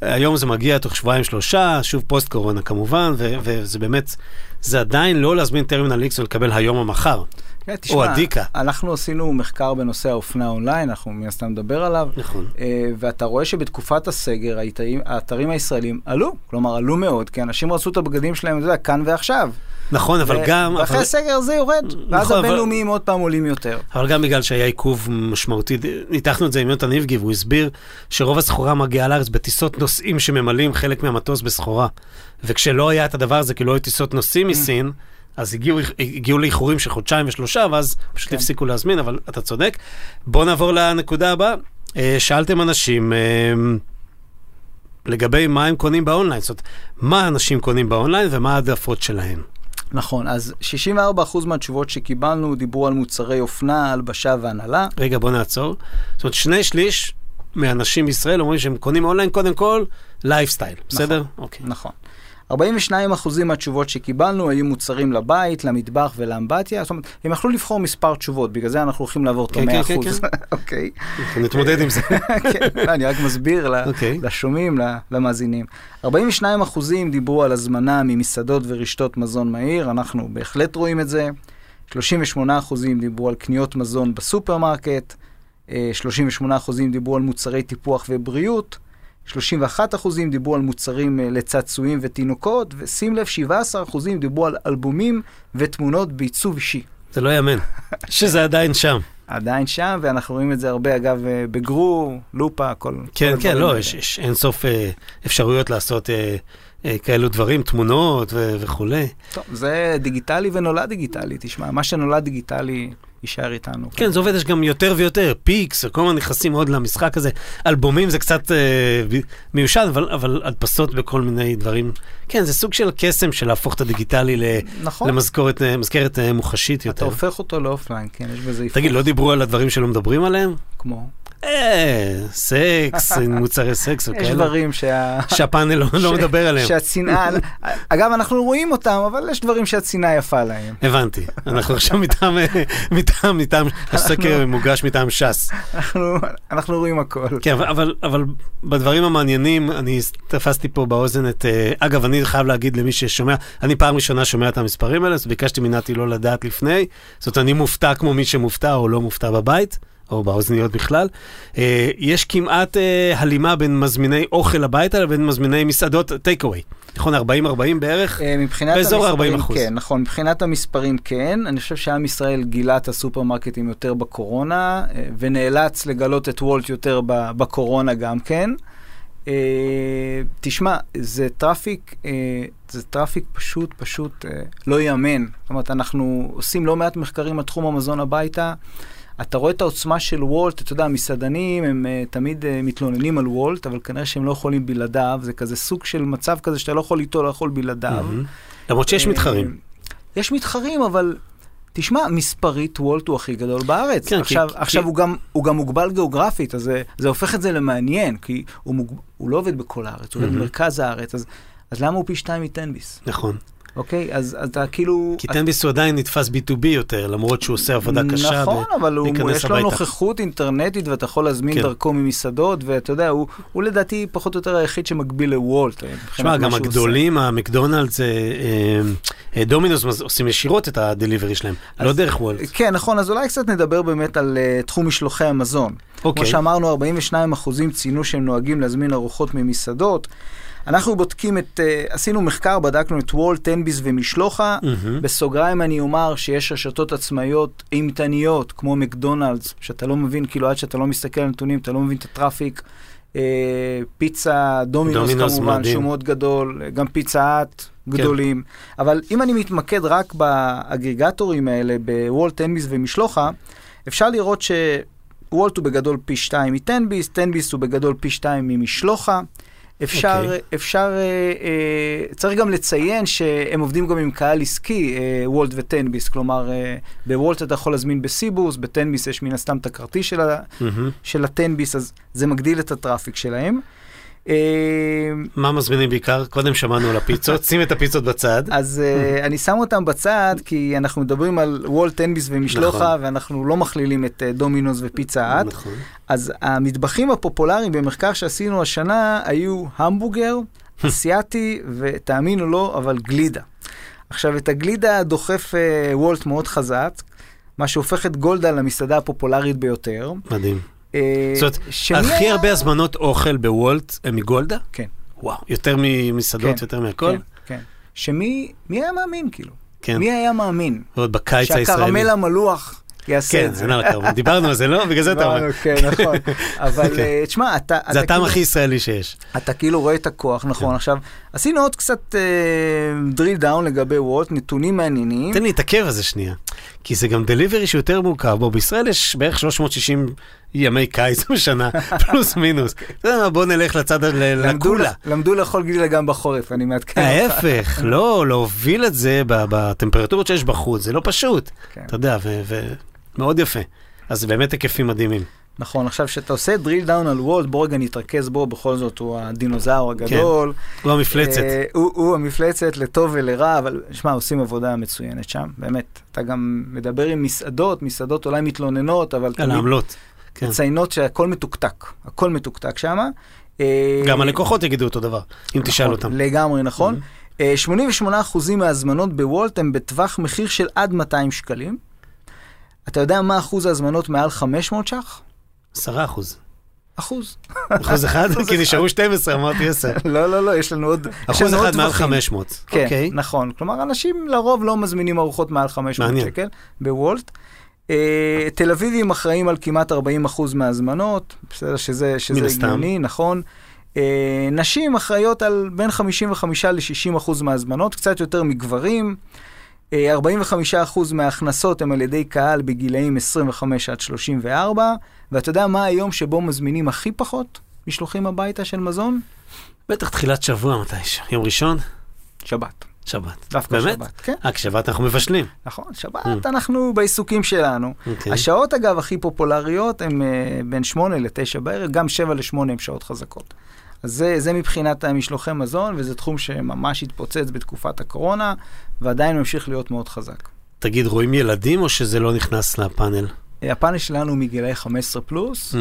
היום זה מגיע תוך שבועיים שלושה, שוב פוסט קורונה כמובן, ו- וזה באמת, זה עדיין לא להזמין טרמינל X ולקבל היום או מחר. כן, או תשמע, הדיקה. אנחנו עשינו מחקר בנושא האופנה אונליין, אנחנו מן הסתם נדבר עליו, נכון. אה, ואתה רואה שבתקופת הסגר האתרים, האתרים הישראלים עלו, כלומר עלו מאוד, כי אנשים רצו את הבגדים שלהם, אתה יודע, כאן ועכשיו. נכון, אבל גם... ואחרי אבל... הסגר זה יורד, ואז נכון, אבל- הבינלאומיים עוד פעם עולים יותר. אבל גם בגלל שהיה עיכוב משמעותי, ניתחנו את זה עם יונתן איבגי, והוא הסביר שרוב הסחורה מגיעה לארץ בטיסות נוסעים שממלאים חלק מהמטוס בסחורה. וכשלא היה את הדבר הזה, כי לא היו טיסות נוסעים מסין, אז הגיעו, הגיעו לאיחורים של חודשיים ושלושה, ואז פשוט כן. הפסיקו להזמין, אבל אתה צודק. בואו נעבור לנקודה הבאה. אה, שאלתם אנשים אה, לגבי מה הם קונים באונליין, זאת אומרת, מה אנשים קונים באונליין ומה העדפות שלהם. נכון, אז 64% מהתשובות שקיבלנו דיברו על מוצרי אופנה, הלבשה והנהלה. רגע, בוא נעצור. זאת אומרת, שני שליש מאנשים בישראל אומרים שהם קונים אונליין, קודם כל, לייפסטייל, בסדר? אוקיי. נכון. 42% מהתשובות שקיבלנו היו מוצרים לבית, למטבח ולאמבטיה. זאת אומרת, הם יכלו לבחור מספר תשובות, בגלל זה אנחנו הולכים לעבור את כן, כן, ה-100%. <laughs> כן, אוקיי. נתמודד עם זה. <laughs> כן, לא, אני רק מסביר אוקיי. לשומעים, למאזינים. 42 אחוזים דיברו על הזמנה ממסעדות ורשתות מזון מהיר, אנחנו בהחלט רואים את זה. 38 אחוזים דיברו על קניות מזון בסופרמרקט. אה, 38 אחוזים דיברו על מוצרי טיפוח ובריאות. 31 אחוזים דיברו על מוצרים אה, לצעצועים ותינוקות, ושים לב, 17 אחוזים דיברו על אלבומים ותמונות בעיצוב אישי. זה לא יאמן, <laughs> שזה עדיין שם. עדיין שם, ואנחנו רואים את זה הרבה, אגב, אה, בגרו, לופה, כל... כן, כל כן, הדברים לא, האלה. יש, יש אינסוף אה, אפשרויות לעשות אה, אה, כאלו דברים, תמונות ו- וכולי. טוב, זה דיגיטלי ונולד דיגיטלי, תשמע, מה שנולד דיגיטלי יישאר איתנו. כן, זה עובד, יש גם יותר ויותר, picks, כל הזמן נכנסים עוד למשחק הזה. אלבומים זה קצת אה, מיושן, אבל, אבל הדפסות בכל מיני דברים. כן, זה סוג של קסם של להפוך את הדיגיטלי ל- נכון, למזכורת, אה, מזכרת אה, מוחשית אתה יותר. הופך אותו ל אופליין, כן, יש בזה. תגיד, לא דיברו על הדברים שלא מדברים עליהם? כמו... אה, סקס, <laughs> מוצרי סקס יש וכאלה. דברים שה... שהפאנל לא, לא מדבר עליהם. שהצנעה, אגב, אנחנו רואים אותם, אבל יש דברים שהצנעה יפה להם. הבנתי. אנחנו עכשיו <laughs> מטעם, מטעם, מטעם, הסקר מוגש מטעם ש"ס. אנחנו, רואים הכל. כן, אבל בדברים המעניינים, אני תפסתי פה באוזן את... אה, אגב, אני חייב להגיד למי ששומע, אני פעם ראשונה שומע את המספרים האלה, אז ביקשתי מנתי לא לדעת לפני. זאת אומרת, אני מופתע כמו מי שמופתע או לא מופתע בבית. או באוזניות בכלל. אה, יש כמעט אה, הלימה בין מזמיני אוכל הביתה לבין מזמיני מסעדות טייק אווי. נכון, 40-40 בערך? אה, מבחינת באזור המספרים, 40%. כן, נכון, מבחינת המספרים כן. אני חושב שעם ישראל גילה את הסופרמרקטים יותר בקורונה, אה, ונאלץ לגלות את וולט יותר בקורונה גם כן. אה, תשמע, זה traffic, אה, זה traffic פשוט, פשוט לא ייאמן. זאת אומרת, אנחנו עושים לא מעט מחקרים על תחום המזון הביתה. אתה רואה את העוצמה של וולט, אתה יודע, המסעדנים הם uh, תמיד uh, מתלוננים על וולט, אבל כנראה שהם לא יכולים בלעדיו, זה כזה סוג של מצב כזה שאתה לא יכול איתו, לא יכול בלעדיו. למרות שיש מתחרים. יש מתחרים, אבל תשמע, מספרית וולט הוא הכי גדול בארץ. כן, עכשיו, כי- עכשיו כי- הוא, גם, הוא גם מוגבל גיאוגרפית, אז זה, זה הופך את זה למעניין, כי הוא, מוג... הוא לא עובד בכל הארץ, הוא עובד. במרכז הארץ, אז, אז למה הוא פי שתיים מטנביס? נכון. אוקיי? אז, אז אתה כאילו... כי טנביס הוא עדיין נתפס B2B יותר, למרות שהוא עושה עבודה קשה. נכון, ב- אבל הוא, להיכנס יש לו הביתה. נוכחות אינטרנטית ואתה יכול להזמין כן. דרכו ממסעדות, ואתה יודע, הוא, הוא לדעתי פחות או יותר היחיד שמקביל לוולט. אה, שמע, גם הגדולים, המקדונלדס, אה, אה, דומינוס עושים ישירות את הדליברי שלהם, לא אז- דרך וולט. כן, נכון, אז אולי קצת נדבר באמת על uh, תחום משלוחי המזון. אוקיי. כמו שאמרנו, 42 אחוזים ציינו שהם נוהגים להזמין ארוחות ממסעדות. אנחנו בודקים את, uh, עשינו מחקר, בדקנו את וולט, טנביס ומשלוחה. מהמם. בסוגריים אני אומר שיש רשתות עצמאיות אימתניות, כמו מקדונלדס, שאתה לא מבין, כאילו עד שאתה לא מסתכל על נתונים, אתה לא מבין את הטראפיק. אה, פיצה, דומינוס, דומינוס כמובן, מדהים. שהוא מאוד גדול, גם פיצה האט גדולים. אבל אם אני מתמקד רק באגרגטורים האלה, בוולט, טנביס ומשלוחה, אפשר לראות שוולט הוא בגדול פי שתיים מטנביס, טנביס הוא בגדול פי שתיים ממשלוחה. אפשר, אוקיי. אפשר, אה, אה, צריך גם לציין שהם עובדים גם עם קהל עסקי, אה, וולט וטנביס, כלומר, אה, בוולט אתה יכול להזמין בסיבוס, בטנביס יש מן הסתם את הכרטיס של, ה, מהמם. של הטנביס, אז זה מגדיל את ה traffic שלהם. אה, מה מזמינים בעיקר? קודם שמענו על הפיצות, <laughs> שים את הפיצות בצד. אז uh, <laughs> אני שם אותם בצד, כי אנחנו מדברים על וולט, טנביס ומשלוחה, נכון. ואנחנו לא מכלילים את uh, דומינוס ופיצה האט. נכון. אז המטבחים הפופולריים במחקר שעשינו השנה היו המבורגר, <laughs> אסיאתי, ותאמינו לא, אבל גלידה. עכשיו, את הגלידה דוחף וולט מאוד חזק, מה שהופך את גולדה למסעדה הפופולרית ביותר. מדהים. אה, זאת אומרת, הכי הרבה הזמנות אוכל בוולט הם מגולדה? כן. וואו, יותר ממסעדות, כן, יותר מהכל? כן, כן. שמי מי היה מאמין, כאילו? כן. מי היה מאמין? ועוד בקיץ הישראלי. שהקרמל המלוח יעשה כן, את זה. אין על הקרמל. דיברנו על זה, לא? בגלל זה אתה אומר. כן, <laughs> נכון. <laughs> אבל כן. אה, תשמע, אתה... זה הטעם כאילו- הכי ישראלי שיש. אתה כאילו רואה את הכוח, נכון. כן. עכשיו, עשינו עוד קצת drill down לגבי וולט, נתונים מעניינים. תן לי להתעכב על זה שנייה. כי זה גם דליברי שיותר מורכב. בוא, בישראל יש בערך 360 ימי קיץ <laughs> בשנה, <laughs> פלוס מינוס. מה, בוא נלך לצד, לקולה. למדו לאכול גלידה גם בחורף, אני מעדכן אותך. ההפך, <laughs> לא, להוביל את זה בטמפרטורות שיש בחוץ, זה לא פשוט. כן. אתה יודע, ומאוד יפה. אז באמת היקפים מדהימים. נכון, עכשיו, כשאתה עושה drill down על וולט, בוא רגע נתרכז בו, בכל זאת הוא הדינוזאור הגדול. הוא המפלצת. אה, הוא, הוא המפלצת לטוב ולרע, אבל שמע, עושים עבודה מצוינת שם, באמת. אתה גם מדבר עם מסעדות, מסעדות אולי מתלוננות, אבל על העמלות. כן. מציינות שהכל מתוקתק, הכל מתוקתק שם. גם הלקוחות יגידו אותו דבר, אם תשאל אותם. לגמרי נכון. אה, 88% מההזמנות בוולט הם בטווח מחיר של עד 200 שקלים. אתה יודע מה אחוז ההזמנות מעל 500 ש"ח? 10 אחוז. אחוז. אחוז אחד? אחוז כי. נשארו 12, אמרתי 10. <laughs> לא, לא, לא, יש לנו עוד... אחוז אחד מעל טווחים. 500. כן, אוקיי. נכון. כלומר, אנשים לרוב לא מזמינים ארוחות מעל 500 מעניין. שקל בוולט. אה, תל אביבים אחראים על כמעט 40% מההזמנות, בסדר שזה. הגיוני, נכון. אה, נשים אחראיות על בין 55 ל-60% מההזמנות, קצת יותר מגברים. אה, 45% מההכנסות הם על ידי קהל בגילאים 25 עד 34, ואתה יודע מה היום שבו מזמינים הכי פחות משלוחים הביתה של מזון? בטח תחילת שבוע מתישהו. יום ראשון? שבת. שבת. דווקא באמת? שבת. כן, אה, כשבת אנחנו מבשלים. נכון, שבת Mm. אנחנו בעיסוקים שלנו. אוקיי. השעות אגב הכי פופולריות הן uh, בין 8 ל-9 בערב, גם 7 ל-8 הן שעות חזקות. אז זה, זה מבחינת המשלוחי מזון, וזה תחום שממש התפוצץ בתקופת הקורונה, ועדיין ממשיך להיות מאוד חזק. תגיד, רואים ילדים או שזה לא נכנס לפאנל? אה, הפאנל שלנו מגילאי 15 פלוס.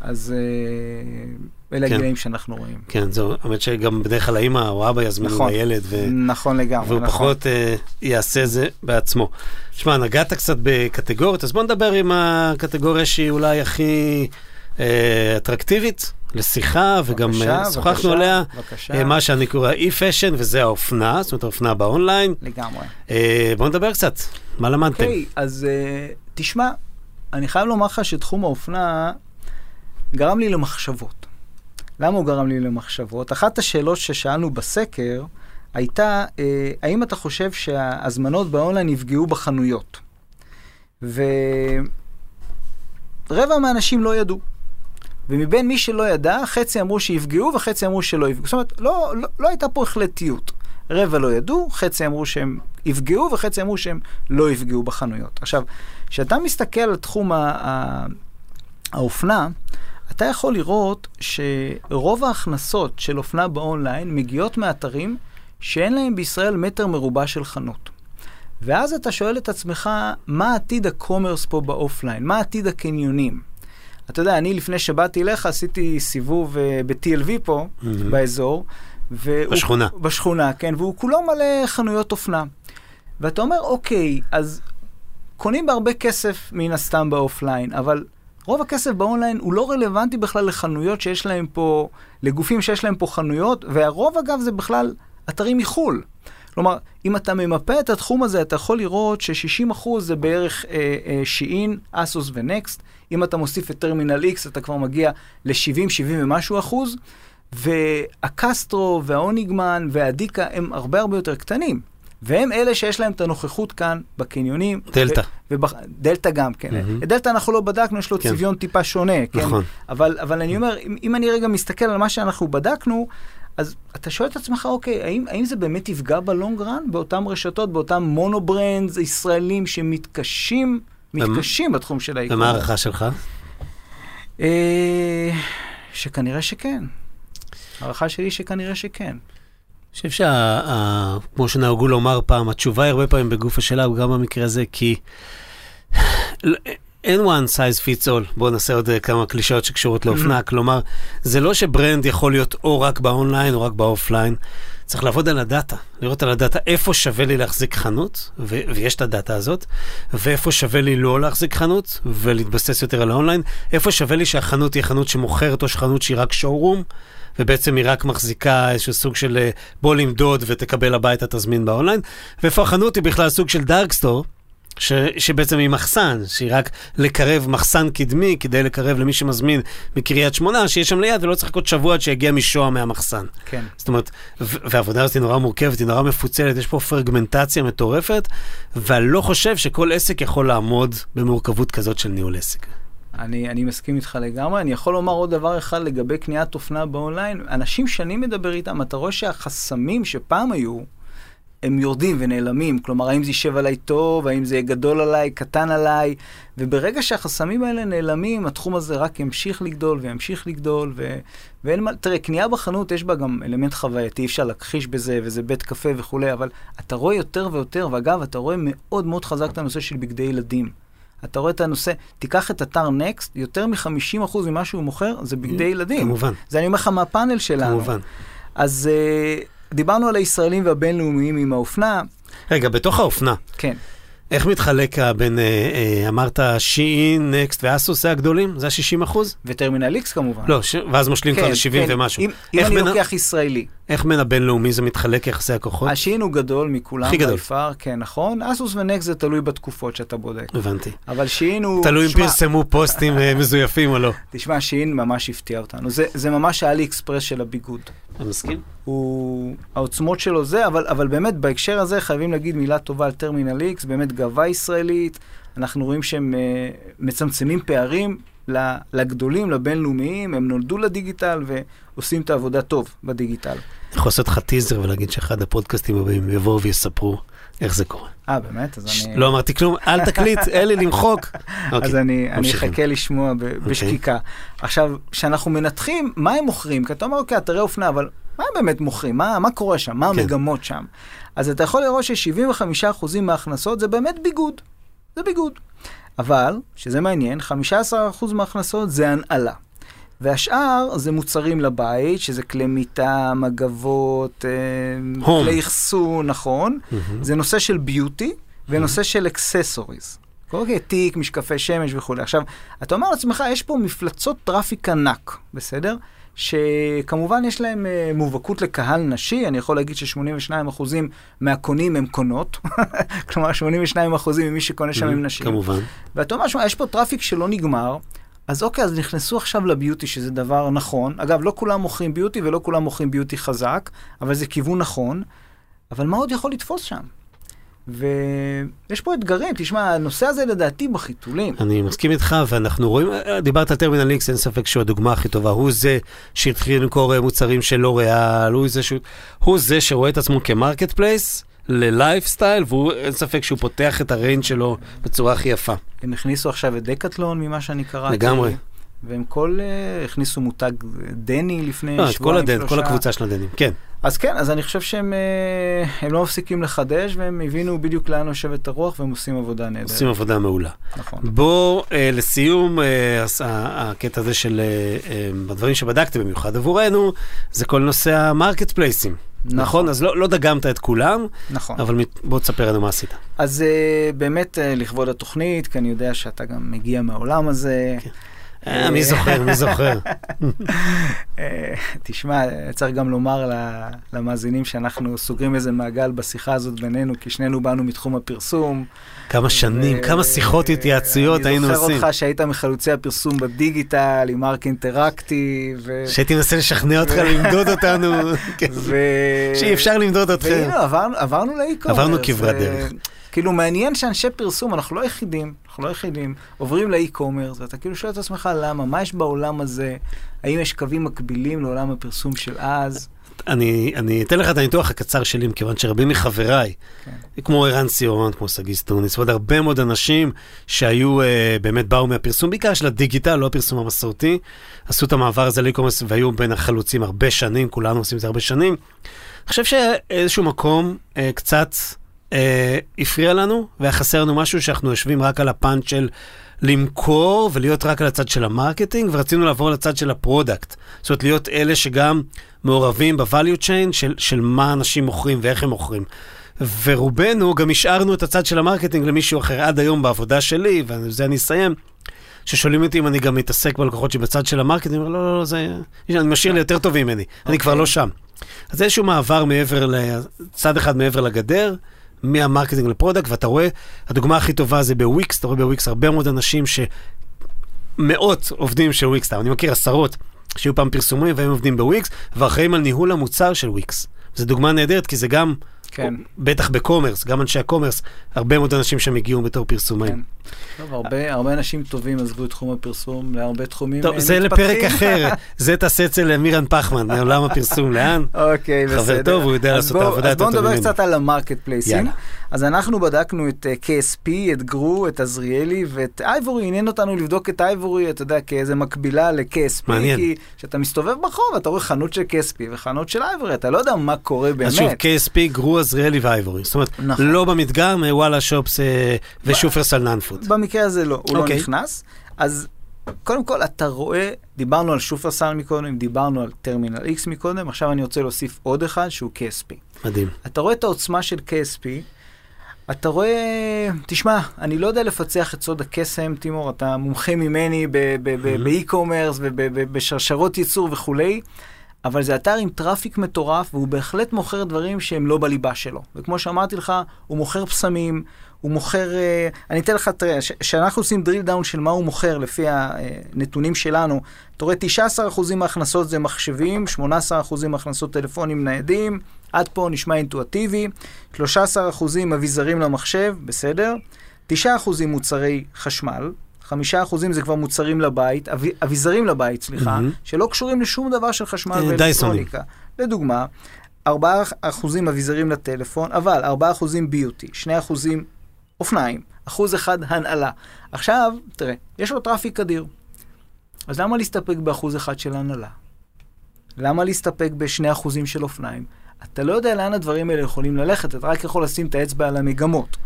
אז uh, אלה כן. הגילאים שאנחנו רואים. כן, זהו, האמת שגם בדרך כלל האמא או אבא יזמינו נכון. לילד, ו- נכון לגמרי, והוא נכון. פחות אה, יעשה זה בעצמו. שמע, נגעת קצת בקטגוריות, אז בוא נדבר עם הקטגוריה שהיא אולי הכי אה, אטרקטיבית לשיחה, וגם בבקשה, אה, שוחחנו בבקשה, עליה, בבקשה, אה, מה שאני קורא אי-פשן, וזה האופנה, זאת אומרת האופנה באונליין. לגמרי. אה, בוא נדבר קצת, מה למדתם? אוקיי, אז uh, תשמע, אני חייב לומר לך שתחום האופנה גרם לי למחשבות. למה הוא גרם לי למחשבות? אחת השאלות ששאלנו בסקר הייתה, uh, האם אתה חושב שההזמנות באונליין יפגעו בחנויות? רבע מהאנשים לא ידעו. ומבין מי שלא ידע, חצי אמרו שיפגעו וחצי אמרו שלא יפגעו. זאת אומרת, לא, לא, לא הייתה פה החלטיות. רבע לא ידעו, חצי אמרו שהם יפגעו וחצי אמרו שהם לא יפגעו בחנויות. עכשיו, כשאתה מסתכל על תחום האופנה, אתה יכול לראות שרוב ההכנסות של אופנה באונליין מגיעות מאתרים שאין להם בישראל מטר מרובע של חנות. ואז אתה שואל את עצמך, מה עתיד ה commerce פה ב offline? מה עתיד הקניונים? אתה יודע, אני לפני שבאתי אליך עשיתי סיבוב uh, ב-TLV פה, mm-hmm. באזור. והוא, בשכונה. בשכונה, כן, והוא כולו מלא חנויות אופנה. ואתה אומר, אוקיי, אז קונים בהרבה כסף מן הסתם ב offline, אבל רוב הכסף באונליין הוא לא רלוונטי בכלל לחנויות שיש להם פה, לגופים שיש להם פה חנויות, והרוב אגב זה בכלל אתרים מחו"ל. כלומר, אם אתה ממפה את התחום הזה, אתה יכול לראות ש-60% זה בערך אה, אה, שיאין, אסוס ונקסט. אם אתה מוסיף את טרמינל X, אתה כבר מגיע ל-70, 70 ומשהו אחוז. והקסטרו וההוניגמן והדיקה הם הרבה הרבה יותר קטנים. והם אלה שיש להם את הנוכחות כאן בקניונים. דלתא. ובח... דלתא גם, כן. Mm-hmm. דלתא אנחנו לא בדקנו, יש לו כן. צביון טיפה שונה. כן? נכון. אבל, אבל אני אומר, אם, אם אני רגע מסתכל על מה שאנחנו בדקנו, אז אתה שואל את עצמך, אוקיי, האם, האם זה באמת יפגע ב long run, באותן רשתות, באותם mono-brands ישראלים שמתקשים, מתקשים בתחום של האיקום? ומה ההערכה שלך? אה, שכנראה שכן. ההערכה שלי שכנראה שכן. חושב שכמו שנהגו לומר פעם, התשובה היא הרבה פעמים בגוף השאלה, וגם במקרה הזה, כי אין one size fits all. בואו נעשה עוד כמה קלישאות שקשורות לאופנה. כלומר, זה לא ש brand יכול להיות או רק באונליין או רק ב offline. צריך לעבוד על ה data, לראות על ה data איפה שווה לי להחזיק חנות, ו- ויש את ה data הזאת, ואיפה שווה לי לא להחזיק חנות, ולהתבסס יותר על האונליין, איפה שווה לי שהחנות תהיה חנות שמוכרת או שחנות שהיא רק שואורום. ובעצם היא רק מחזיקה איזשהו סוג של בוא למדוד ותקבל הביתה תזמין באונליין, ואיפה החנות היא בכלל סוג של דארק סטור, ש, שבעצם היא מחסן, שהיא רק לקרב מחסן קדמי כדי לקרב למי שמזמין מקריית שמונה, שיש שם ליד ולא צריך לחכות שבוע עד שיגיע משוהם מהמחסן. כן. זאת אומרת, והעבודה הזאת היא נורא מורכבת, היא נורא מפוצלת, יש פה פרגמנטציה מטורפת, ואני לא חושב שכל עסק יכול לעמוד במורכבות כזאת של ניהול עסק. אני, אני מסכים איתך לגמרי. אני יכול לומר עוד דבר אחד לגבי קניית אופנה באונליין. אנשים שאני מדבר איתם, אתה רואה שהחסמים שפעם היו, הם יורדים ונעלמים. כלומר, האם זה יישב עליי טוב, האם זה יהיה גדול עליי, קטן עליי, וברגע שהחסמים האלה נעלמים, התחום הזה רק ימשיך לגדול וימשיך לגדול, ו... ואין מה... תראה, קנייה בחנות יש בה גם אלמנט חווייתי, אי אפשר להכחיש בזה, וזה בית קפה וכולי, אבל אתה רואה יותר ויותר, ואגב, אתה רואה מאוד מאוד חזק את הנושא של בגדי ילדים. אתה רואה את הנושא, תיקח את אתר נקסט, יותר מ-50% ממה שהוא מוכר זה בגדי ילדים. כמובן. זה אני אומר לך מהפאנל שלנו. כמובן. אז uh, דיברנו על הישראלים והבינלאומיים עם האופנה. רגע, בתוך האופנה. כן. איך מתחלק בין, אה, אה, אמרת שיעין, נקסט ואסוס, זה הגדולים? זה ה-60 אחוז? וטרמינל איקס כמובן. לא, ש... ואז משלים כבר ל-70 כן. ומשהו. אם, אם אני בין... לוקח ישראלי. איך בין הבינלאומי זה מתחלק יחסי הכוחות? השיאין הוא גדול מכולם. הכי גדול. by far, כן, נכון. אסוס ונקסט זה תלוי בתקופות שאתה בודק. הבנתי. אבל שיאין הוא... תלוי אם פרסמו פוסטים אה, מזויפים או לא. תשמע, שיאין ממש הפתיע אותנו. זה, זה ממש האלי אקספרס של הביגוד. אתה מסכים? הוא, העוצמות שלו זה, אבל, אבל באמת בהקשר הזה חייבים להגיד מילה טובה על טרמינל איקס, באמת גאווה ישראלית, אנחנו רואים שהם uh, מצמצמים פערים לגדולים, לבינלאומיים, הם נולדו ל digital ועושים את העבודה טוב ב digital. אני יכול לעשות לך טיזר ולהגיד שאחד הפודקאסטים הבאים יבואו ויספרו איך זה קורה. אה, באמת? אז אני... לא אמרתי כלום, אל <laughs> תקליט, אלי, למחוק. אז אני, אני אחכה לשמוע ב- בשקיקה. עכשיו, כשאנחנו מנתחים מה הם מוכרים, כי אתה אומר, אוקיי, אתרי אופנה, אבל מה הם באמת מוכרים? מה, מה קורה שם? מה המגמות שם? אז אתה יכול לראות ש-75% מההכנסות זה באמת ביגוד. זה ביגוד. אבל, שזה מעניין, 15% מההכנסות זה הנעלה. והשאר זה מוצרים לבית, שזה כלי מיטה, מגבות, אה, home. כלי אחסון, נכון. זה נושא של beauty ונושא של accessories. אוקיי, תיק, משקפי שמש וכולי. עכשיו, אתה אומר לעצמך, יש פה מפלצות traffic ענק, בסדר? שכמובן יש להם uh, מובהקות לקהל נשי, אני יכול להגיד ש-82% מהקונים הם קונות, <laughs> כלומר 82% ממי שקונה שם הם נשים. כמובן. ואתה אומר, יש פה traffic שלא נגמר, אז אוקיי, אז נכנסו עכשיו ל beauty, שזה דבר נכון. אגב, לא כולם מוכרים beauty ולא כולם מוכרים beauty חזק, אבל זה כיוון נכון. אבל מה עוד יכול לתפוס שם? ויש פה אתגרים, תשמע, הנושא הזה לדעתי בחיתולים. אני מסכים איתך, ואנחנו רואים, דיברת על טרמינל איקס, אין ספק שהוא הדוגמה הכי טובה. הוא זה שהתחיל למכור מוצרים של לוריאל, הוא זה, שהוא, הוא זה שרואה את עצמו כ marketplace ל lifestyle, ואין ספק שהוא פותח את ה range שלו בצורה הכי יפה. הם הכניסו עכשיו את דקטלון ממה שאני קראתי. לגמרי. והם כל, uh, הכניסו מותג דני לפני לא, שבועיים, את כל שלושה. הקבוצה של הדנים, כן. אז כן, אז אני חושב שהם uh, הם לא מפסיקים לחדש, והם הבינו בדיוק לאן יושבת הרוח, והם עושים עבודה נהדרת. עושים עבודה מעולה. נכון. בוא, אה, לסיום, הס- ה- הקטע הזה של אה, אה, הדברים שבדקתם במיוחד עבורנו, זה כל נושא המרקט פלייסים. נכון. נכון? אז לא, לא דגמת את כולם, נכון. אבל בוא תספר לנו מה עשית. אז uh, באמת uh, לכבוד התוכנית, כי אני יודע שאתה גם מגיע מהעולם הזה. אה, מי זוכר, מי זוכר. אה, תשמע, צריך גם לומר למאזינים שאנחנו סוגרים איזה מעגל בשיחה הזאת בינינו, כי שנינו באנו מתחום הפרסום. כמה שנים, כמה שיחות התייעצויות היינו אני עושים. זוכר אותך שהיית מחלוצי הפרסום בדיגיטל, עם ארק אינטראקטי. שהייתי מנסה לשכנע אותך למדוד אותנו. <laughs> שאי אפשר למדוד אתכם. עברנו, לאי-קומרס. עברנו כברת דרך. כאילו, מעניין שאנשי פרסום, אנחנו לא היחידים, אנחנו לא היחידים, עוברים לאי-קומרס, ואתה כאילו שואל את עצמך למה, מה יש בעולם הזה, האם יש קווים מקבילים לעולם הפרסום של אז? אני, אני אתן לך את הניתוח הקצר שלי, מכיוון שרבים מחבריי, כן. כמו ערן סיורן, כמו שגיא סטוניס, ועוד הרבה מאוד אנשים שהיו, אה, באמת באו מהפרסום, בעיקר של הדיגיטל, לא הפרסום המסורתי, עשו את המעבר הזה ל e-commerce והיו בין החלוצים הרבה שנים, כולנו עושים את זה הרבה שנים. אני חושב שאיזשהו מקום אה, קצת אה, הפריע לנו, והיה חסר לנו משהו שאנחנו יושבים רק על הפאנץ' של למכור ולהיות רק על הצד של ה marketing, ורצינו לעבור לצד של ה product. זאת אומרת, להיות אלה שגם מעורבים ב-value chain של, של מה אנשים מוכרים ואיך הם מוכרים. ורובנו גם השארנו את הצד של ה marketing למישהו אחר עד היום בעבודה שלי, ובזה אני אסיים. ששואלים אותי אם אני גם מתעסק בלקוחות שבצד של ה marketing, אני אומר, לא, לא, לא, זה... אני משאיר לי יותר טובים ממני, אני כבר לא שם. אז איזשהו מעבר מעבר, ל- צד אחד מעבר לגדר, מה marketing ל product, ואתה רואה, הדוגמה הכי טובה זה בוויקס, אתה רואה בוויקס הרבה מאוד אנשים שמאות עובדים של וויקס, אני מכיר עשרות שהיו פעם פרסומים והם עובדים בוויקס, ואחראים על ניהול המוצר של וויקס. זו דוגמה נהדרת, כי זה גם, כן. בטח ב commerce, גם אנשי ה commerce, הרבה מאוד אנשים שם הגיעו בתור פרסומאים. כן. טוב, הרבה, הרבה אנשים טובים עזבו את תחום הפרסום להרבה תחומים טוב, אה, זה מתפתחים. לפרק אחר, <laughs> זה תעשה אצל מירן פחמן, מעולם הפרסום, לאן? אוקיי, בסדר. חבר טוב, הוא יודע אז לעשות את העבודה יותר אז טוב בואו נדבר. קצת על המרקט פלייסים. אז אנחנו בדקנו את אה, KSP, את גרו, את עזריאלי ואת אייבורי, עניין אותנו לבדוק את אייבורי, אתה יודע, כאיזה מקבילה ל-KSP, מעניין. כי כשאתה מסתובב ברחוב, אתה רואה חנות של KSP וחנות של אייבורי, אתה לא יודע מה קורה באמת. אז שוב, KSP, גרו, עזריאלי ואייבורי. זאת אומרת, נכון. לא במדגם, אה, וואלה שופס אה, ושופרסל non-food. במקרה הזה לא, הוא לא אוקיי. נכנס. אז קודם כל, אתה רואה, דיברנו על שופרסל מקודם, דיברנו על טרמינל X מקודם, עכשיו אני רוצה להוסיף עוד אחד שהוא KSP. מדהים. אתה רואה את העוצמה של KSP, אתה רואה, תשמע, אני לא יודע לפצח את סוד הקסם, תימור, אתה מומחה ממני ב e-commerce ובשרשרות ייצור וכולי, אבל זה אתר עם traffic מטורף, והוא בהחלט מוכר דברים שהם לא בליבה שלו. וכמו שאמרתי לך, הוא מוכר פסמים, הוא מוכר, אה, אני אתן לך, תראה, כשאנחנו עושים drill down של מה הוא מוכר לפי הנתונים שלנו, אתה רואה 19% מההכנסות זה מחשבים, 18% מהכנסות טלפונים ניידים, עד פה נשמע אינטואטיבי, 13% אביזרים למחשב, בסדר, 9% מוצרי חשמל, 5% זה כבר מוצרים לבית, אב, אביזרים לבית, סליחה, מהמם. שלא קשורים לשום דבר של חשמל אה, ואלקטרוניקה. לדוגמה, 4% אביזרים לטלפון, אבל 4% beauty, 2% אופניים, 1% הנעלה. עכשיו, תראה, יש לו traffic אדיר. אז למה להסתפק באחוז אחד של הנעלה? למה להסתפק בשני אחוזים של אופניים? אתה לא יודע לאן הדברים האלה יכולים ללכת, אתה רק יכול לשים את האצבע על המגמות.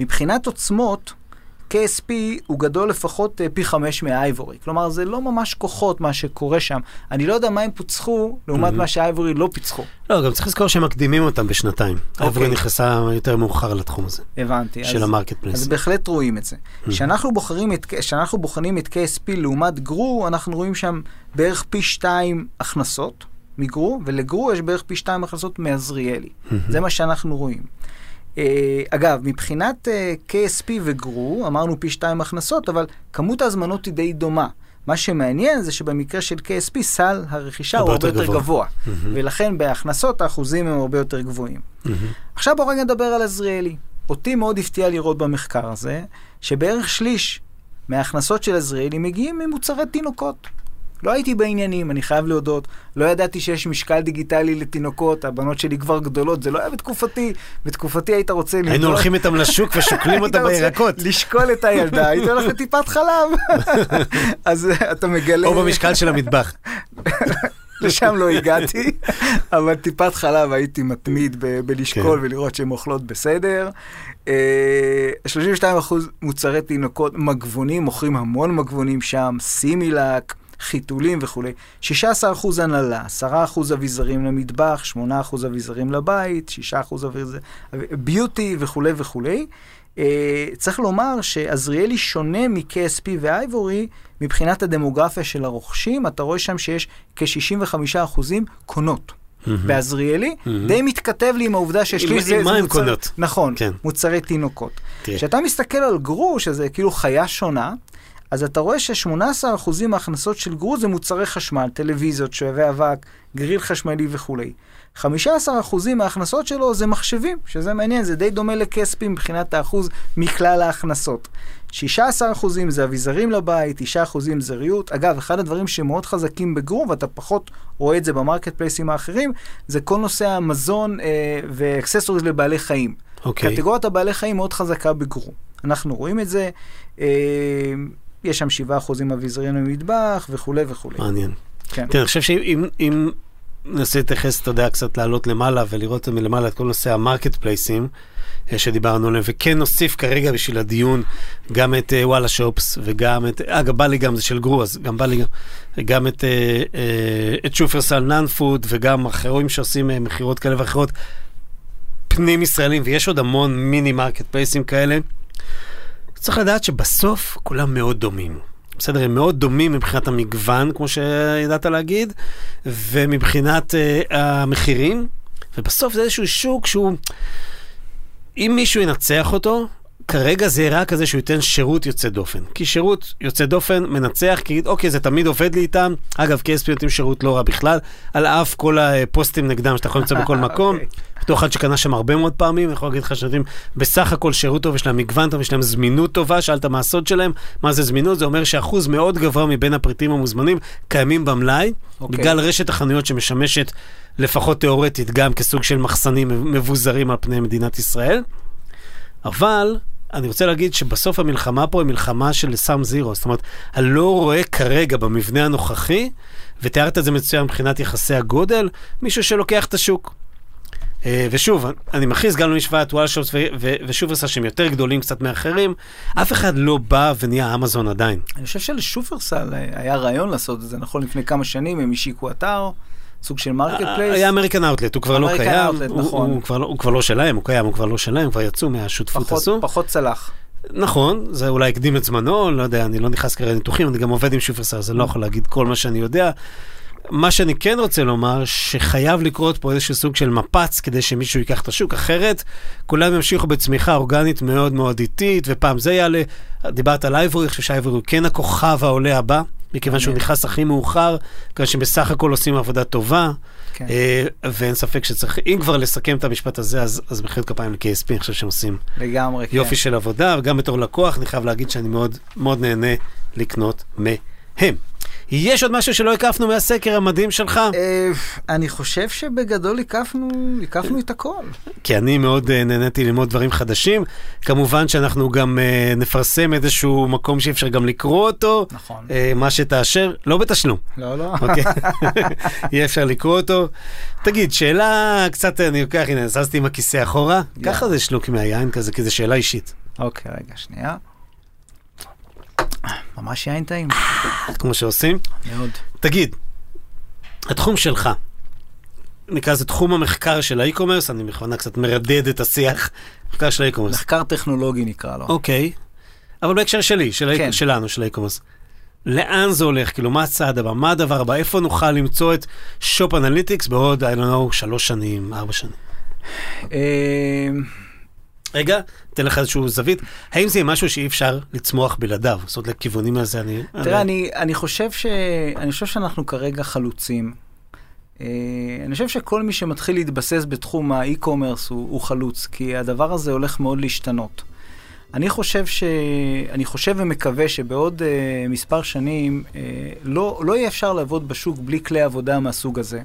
מבחינת עוצמות, KSP הוא גדול לפחות אה, פי חמש מהאייבורי. כלומר, זה לא ממש כוחות מה שקורה שם. אני לא יודע מה הם פוצחו לעומת Mhm. מה שהאייבורי לא פיצחו. לא, גם צריך לזכור שהם מקדימים אותם בשנתיים. אייבורי נכנסה יותר מאוחר לתחום הזה, הבנתי. של אז- ה market אז place. בהחלט רואים את זה. כשאנחנו את, כשאנחנו בוחנים את KSP לעומת גרו, אנחנו רואים שם בערך פי שתיים הכנסות מגרו, ולגרו יש בערך פי שתיים הכנסות מעזריאלי. זה מה שאנחנו רואים. Uh, אגב, מבחינת uh, KSP וגרו, אמרנו פי שתיים הכנסות, אבל כמות ההזמנות היא די דומה. מה שמעניין זה שבמקרה של KSP סל הרכישה הוא הרבה יותר גבוה. גבוה, ולכן בהכנסות האחוזים הם הרבה יותר גבוהים. עכשיו בואו רגע נדבר על עזריאלי. אותי מאוד הפתיע לראות במחקר הזה, שבערך שליש מההכנסות של עזריאלי מגיעים ממוצרי תינוקות. לא הייתי בעניינים, אני חייב להודות. לא ידעתי שיש משקל דיגיטלי לתינוקות, הבנות שלי כבר גדולות, זה לא היה בתקופתי. בתקופתי היית רוצה... היינו לבדוק- הולכים איתם לשוק <laughs> ושוקלים רוצה בירקות. לשקול את הילדה, <laughs> היית הולך לטיפת חלב. <laughs> אז אה, אתה מגלה... או במשקל של המטבח. לשם לא הגעתי, אבל טיפת חלב הייתי מתמיד ב- בלשקול כן. ולראות שהן אוכלות בסדר. אה, 32% מוצרי תינוקות, מגבונים, מוכרים המון מגבונים שם, סימילק, חיתולים וכולי. 16% הנהלה, 10% אביזרים למטבח, 8% אביזרים לבית, 6% אביזרים, ביוטי וכולי וכולי. אה, צריך לומר שעזריאלי שונה מ-KSP ואייבורי מבחינת הדמוגרפיה של הרוכשים, אתה רואה שם שיש כ-65% קונות. בעזריאלי, די מתכתב לי עם העובדה ששליש עם- זה... עם זה מה מוצר- קונות? נכון, כן. מוצרי תינוקות. כשאתה מסתכל על גרוש, שזה כאילו חיה שונה, אז אתה רואה ש-18% מההכנסות של גרו זה מוצרי חשמל, טלוויזיות, שואבי אבק, גריל חשמלי וכולי. 15% מההכנסות שלו זה מחשבים, שזה מעניין, זה די דומה ל-KSP מבחינת האחוז מכלל ההכנסות. 16% זה אביזרים לבית, 9% זה ריהוט. אגב, אחד הדברים שמאוד חזקים בגרו, ואתה פחות רואה את זה ב marketplaceים האחרים, זה כל נושא המזון אה, ו accessories לבעלי חיים. אוקיי. קטגוריית הבעלי חיים מאוד חזקה בגרו. אנחנו רואים את זה, אה, יש שם 7% אביזרים למטבח וכולי וכולי. מעניין. כן. תראה, אני חושב שאם אם ננסה להתייחס, אתה יודע, קצת לעלות למעלה ולראות מלמעלה את כל נושא ה marketplaceים אה, שדיברנו עליהם, וכן נוסיף כרגע בשביל הדיון גם את אה, וואלה שופס וגם את, אגב, בא לי גם, זה של גרו, אז גם בא לי גם, גם את, אה, אה, את שופרסל non-food וגם אחרים שעושים אה, מכירות כאלה ואחרות פנים ישראלים, ויש עוד המון מיני marketplaceים כאלה. צריך לדעת שבסוף כולם מאוד דומים. בסדר, הם מאוד דומים מבחינת המגוון, כמו שידעת להגיד, ומבחינת uh, המחירים, ובסוף זה איזשהו שוק שהוא, אם מישהו ינצח אותו, כרגע זה יראה כזה שהוא ייתן שירות יוצא דופן. כי שירות יוצא דופן מנצח, כי אוקיי, זה תמיד עובד לי איתם. אגב, KSP נותנים שירות לא רע בכלל, על אף כל הפוסטים נגדם שאתה יכול למצוא בכל <laughs> מקום. אוקיי. בתור אחד שקנה שם הרבה מאוד פעמים, אני יכול להגיד לך שנותנים בסך הכל שירות טוב, יש להם מגוון טוב, יש להם זמינות טובה, שאלת מה הסוד שלהם, מה זה זמינות? זה אומר שאחוז מאוד גבוה מבין הפריטים המוזמנים קיימים במלאי, אוקיי. בגלל רשת החנויות שמשמשת לפחות תיאורטית גם כסוג של מחסנים מבוזרים על פני מדינת ישראל. אבל אני רוצה להגיד שבסוף המלחמה פה היא מלחמה של סאם זירו, זאת אומרת, אני לא רואה כרגע במבנה הנוכחי, ותיארת את זה מצוין מבחינת יחסי הגודל, מישהו שלוקח את השוק. אה, ושוב, אני מכניס גם למשוואת וואלה שופס ושופרסל שהם יותר גדולים קצת מאחרים, אף אחד לא בא ונהיה אמזון עדיין. אני חושב שלשופרסל היה רעיון לעשות את זה, נכון? לפני כמה שנים הם השיקו אתר, סוג של marketplace. היה אמריקן אאוטלט, הוא כבר לא קיים, Outlet, הוא- נכון. הוא כבר לא- הוא כבר לא שלהם, הוא קיים, הוא כבר לא שלהם, כבר יצאו מהשותפות הזו. פחות צלח. נכון, זה אולי הקדים את זמנו, לא יודע, אני לא נכנס כרגע לניתוחים, אני גם עובד עם שופרסל, אז אני לא יכול להגיד כל מה שאני יודע. מה שאני כן רוצה לומר, שחייב לקרות פה איזשהו סוג של מפץ כדי שמישהו ייקח את השוק, אחרת כולם ימשיכו בצמיחה אורגנית מאוד מאוד איטית, ופעם זה יעלה, דיברת על אייבורי, אני חושב שאייבורי הוא כן הכוכב העולה הבא, מכיוון שהוא. נכנס הכי מאוחר, כיוון שבסך הכל עושים עבודה טובה, כן. אה, ואין ספק שצריך, אם כבר לסכם את המשפט הזה, אז, אז מחיאות כפיים ל-KSP, אני חושב שהם עושים לגמרי, כן. יופי של עבודה, וגם בתור לקוח, אני חייב להגיד שאני מאוד מאוד נהנה לקנות מהם. יש עוד משהו שלא הקפנו מהסקר המדהים שלך? אה, אני חושב שבגדול הקפנו, הקפנו את הכל. כי אני מאוד אה, נהניתי ללמוד דברים חדשים. כמובן שאנחנו גם אה, נפרסם איזשהו מקום שאי אפשר גם לקרוא אותו. נכון. מה שתאשר, לא בתשלום, לא, לא. אוקיי? <laughs> יהיה אפשר לקרוא אותו. תגיד, שאלה קצת, אני לוקח, הנה, זזתי עם הכיסא אחורה. ככה זה שלוק מהיין כזה, כי זו שאלה אישית. אוקיי, רגע, שנייה. ממש יין טעים. כמו שעושים. מאוד. תגיד, התחום שלך, נקרא לזה תחום המחקר של ה e-commerce, אני בכוונה קצת מרדד את השיח, מחקר של ה e-commerce. מחקר טכנולוגי נקרא לו. אוקיי, אבל בהקשר שלי, של כן. שלנו, של ה e-commerce. לאן זה הולך? כאילו, מה הצעד הבא? מה הדבר הבא? איפה נוכל למצוא את שופ אנליטיקס בעוד, I don't know, שלוש שנים, ארבע שנים? רגע, אתן לך איזשהו זווית. האם זה משהו שאי אפשר לצמוח בלעדיו? זאת אומרת, לכיוונים הזה אני... תראה, אני, אני, חושב ש... אני חושב שאנחנו כרגע חלוצים. אה, אני חושב שכל מי שמתחיל להתבסס בתחום ה e-commerce הוא, הוא חלוץ, כי הדבר הזה הולך מאוד להשתנות. אני חושב, ש... אני חושב ומקווה שבעוד uh, מספר שנים uh, לא, לא יהיה אפשר לעבוד בשוק בלי כלי עבודה מהסוג הזה.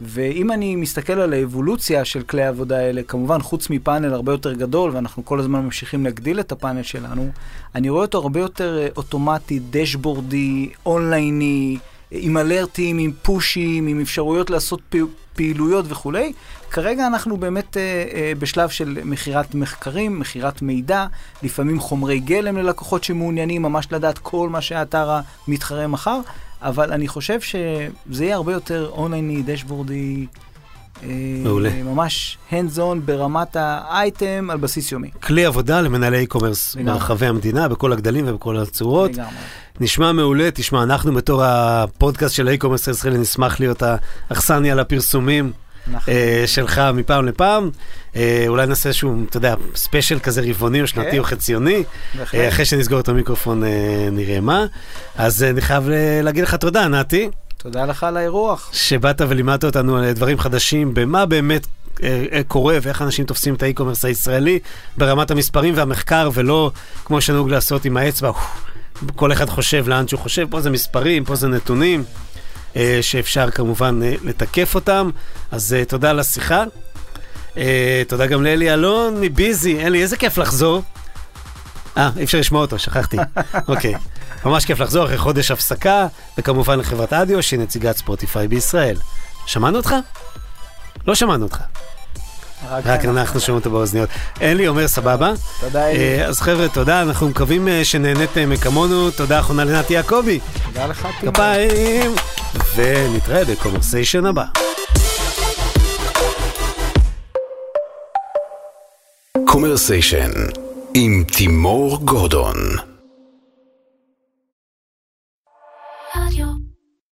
ואם אני מסתכל על האבולוציה של כלי העבודה האלה, כמובן חוץ מפאנל הרבה יותר גדול, ואנחנו כל הזמן ממשיכים להגדיל את הפאנל שלנו, אני רואה אותו הרבה יותר uh, אוטומטי, דשבורדי, אונלייני, עם אלרטים, עם פושים, עם אפשרויות לעשות פעילויות וכולי. כרגע אנחנו באמת אה, אה, בשלב של מכירת מחקרים, מכירת מידע, לפעמים חומרי גלם ללקוחות שמעוניינים ממש לדעת כל מה שהאתר המתחרה מכר, אבל אני חושב שזה יהיה הרבה יותר אונלייני, דשבורדי. אה, מעולה. ממש hands on ברמת האייטם על בסיס יומי. כלי עבודה למנהלי e-commerce ברחבי המדינה, בכל הגדלים ובכל הצורות. לגמרי. נשמע מעולה, תשמע, אנחנו בתור הפודקאסט של האי-קומרס הישראלי נשמח להיות האכסניה לפרסומים. אה, שלך מפעם לפעם. אה, אולי נעשה איזשהו, אתה יודע, special כזה רבעוני או שנתי או כן. חציוני. אה, אחרי שנסגור את המיקרופון נראה מה. אז אני חייב להגיד לך תודה, נתי. תודה לך על האירוח. שבאת ולימדת אותנו על דברים חדשים, במה באמת קורה ואיך אנשים תופסים את ה e-commerce הישראלי ברמת המספרים והמחקר, ולא כמו שנהוג לעשות עם האצבע, כל אחד חושב לאן שהוא חושב, פה זה מספרים, פה זה נתונים. אה, שאפשר כמובן אה, לתקף אותם. אז אה, תודה על השיחה. תודה גם לאלי אלון מביזי. אלי, איזה כיף לחזור. אה, אי אפשר לשמוע אותו, שכחתי. <laughs> אוקיי. ממש כיף לחזור אחרי חודש הפסקה, וכמובן לחברת אדיו שהיא נציגת ספוטיפיי בישראל. שמענו אותך? לא שמענו אותך. רק אנחנו שומעים אותו באוזניות. אלי אומר סבבה. תודה אלי. אז חבר'ה, תודה, אנחנו מקווים שנהניתם כמונו. תודה אחרונה לנתי יעקבי. תודה לך, תימור. כפיים. ונתראה בקומרסיישן הבא. קומרסיישן עם תימור גורדון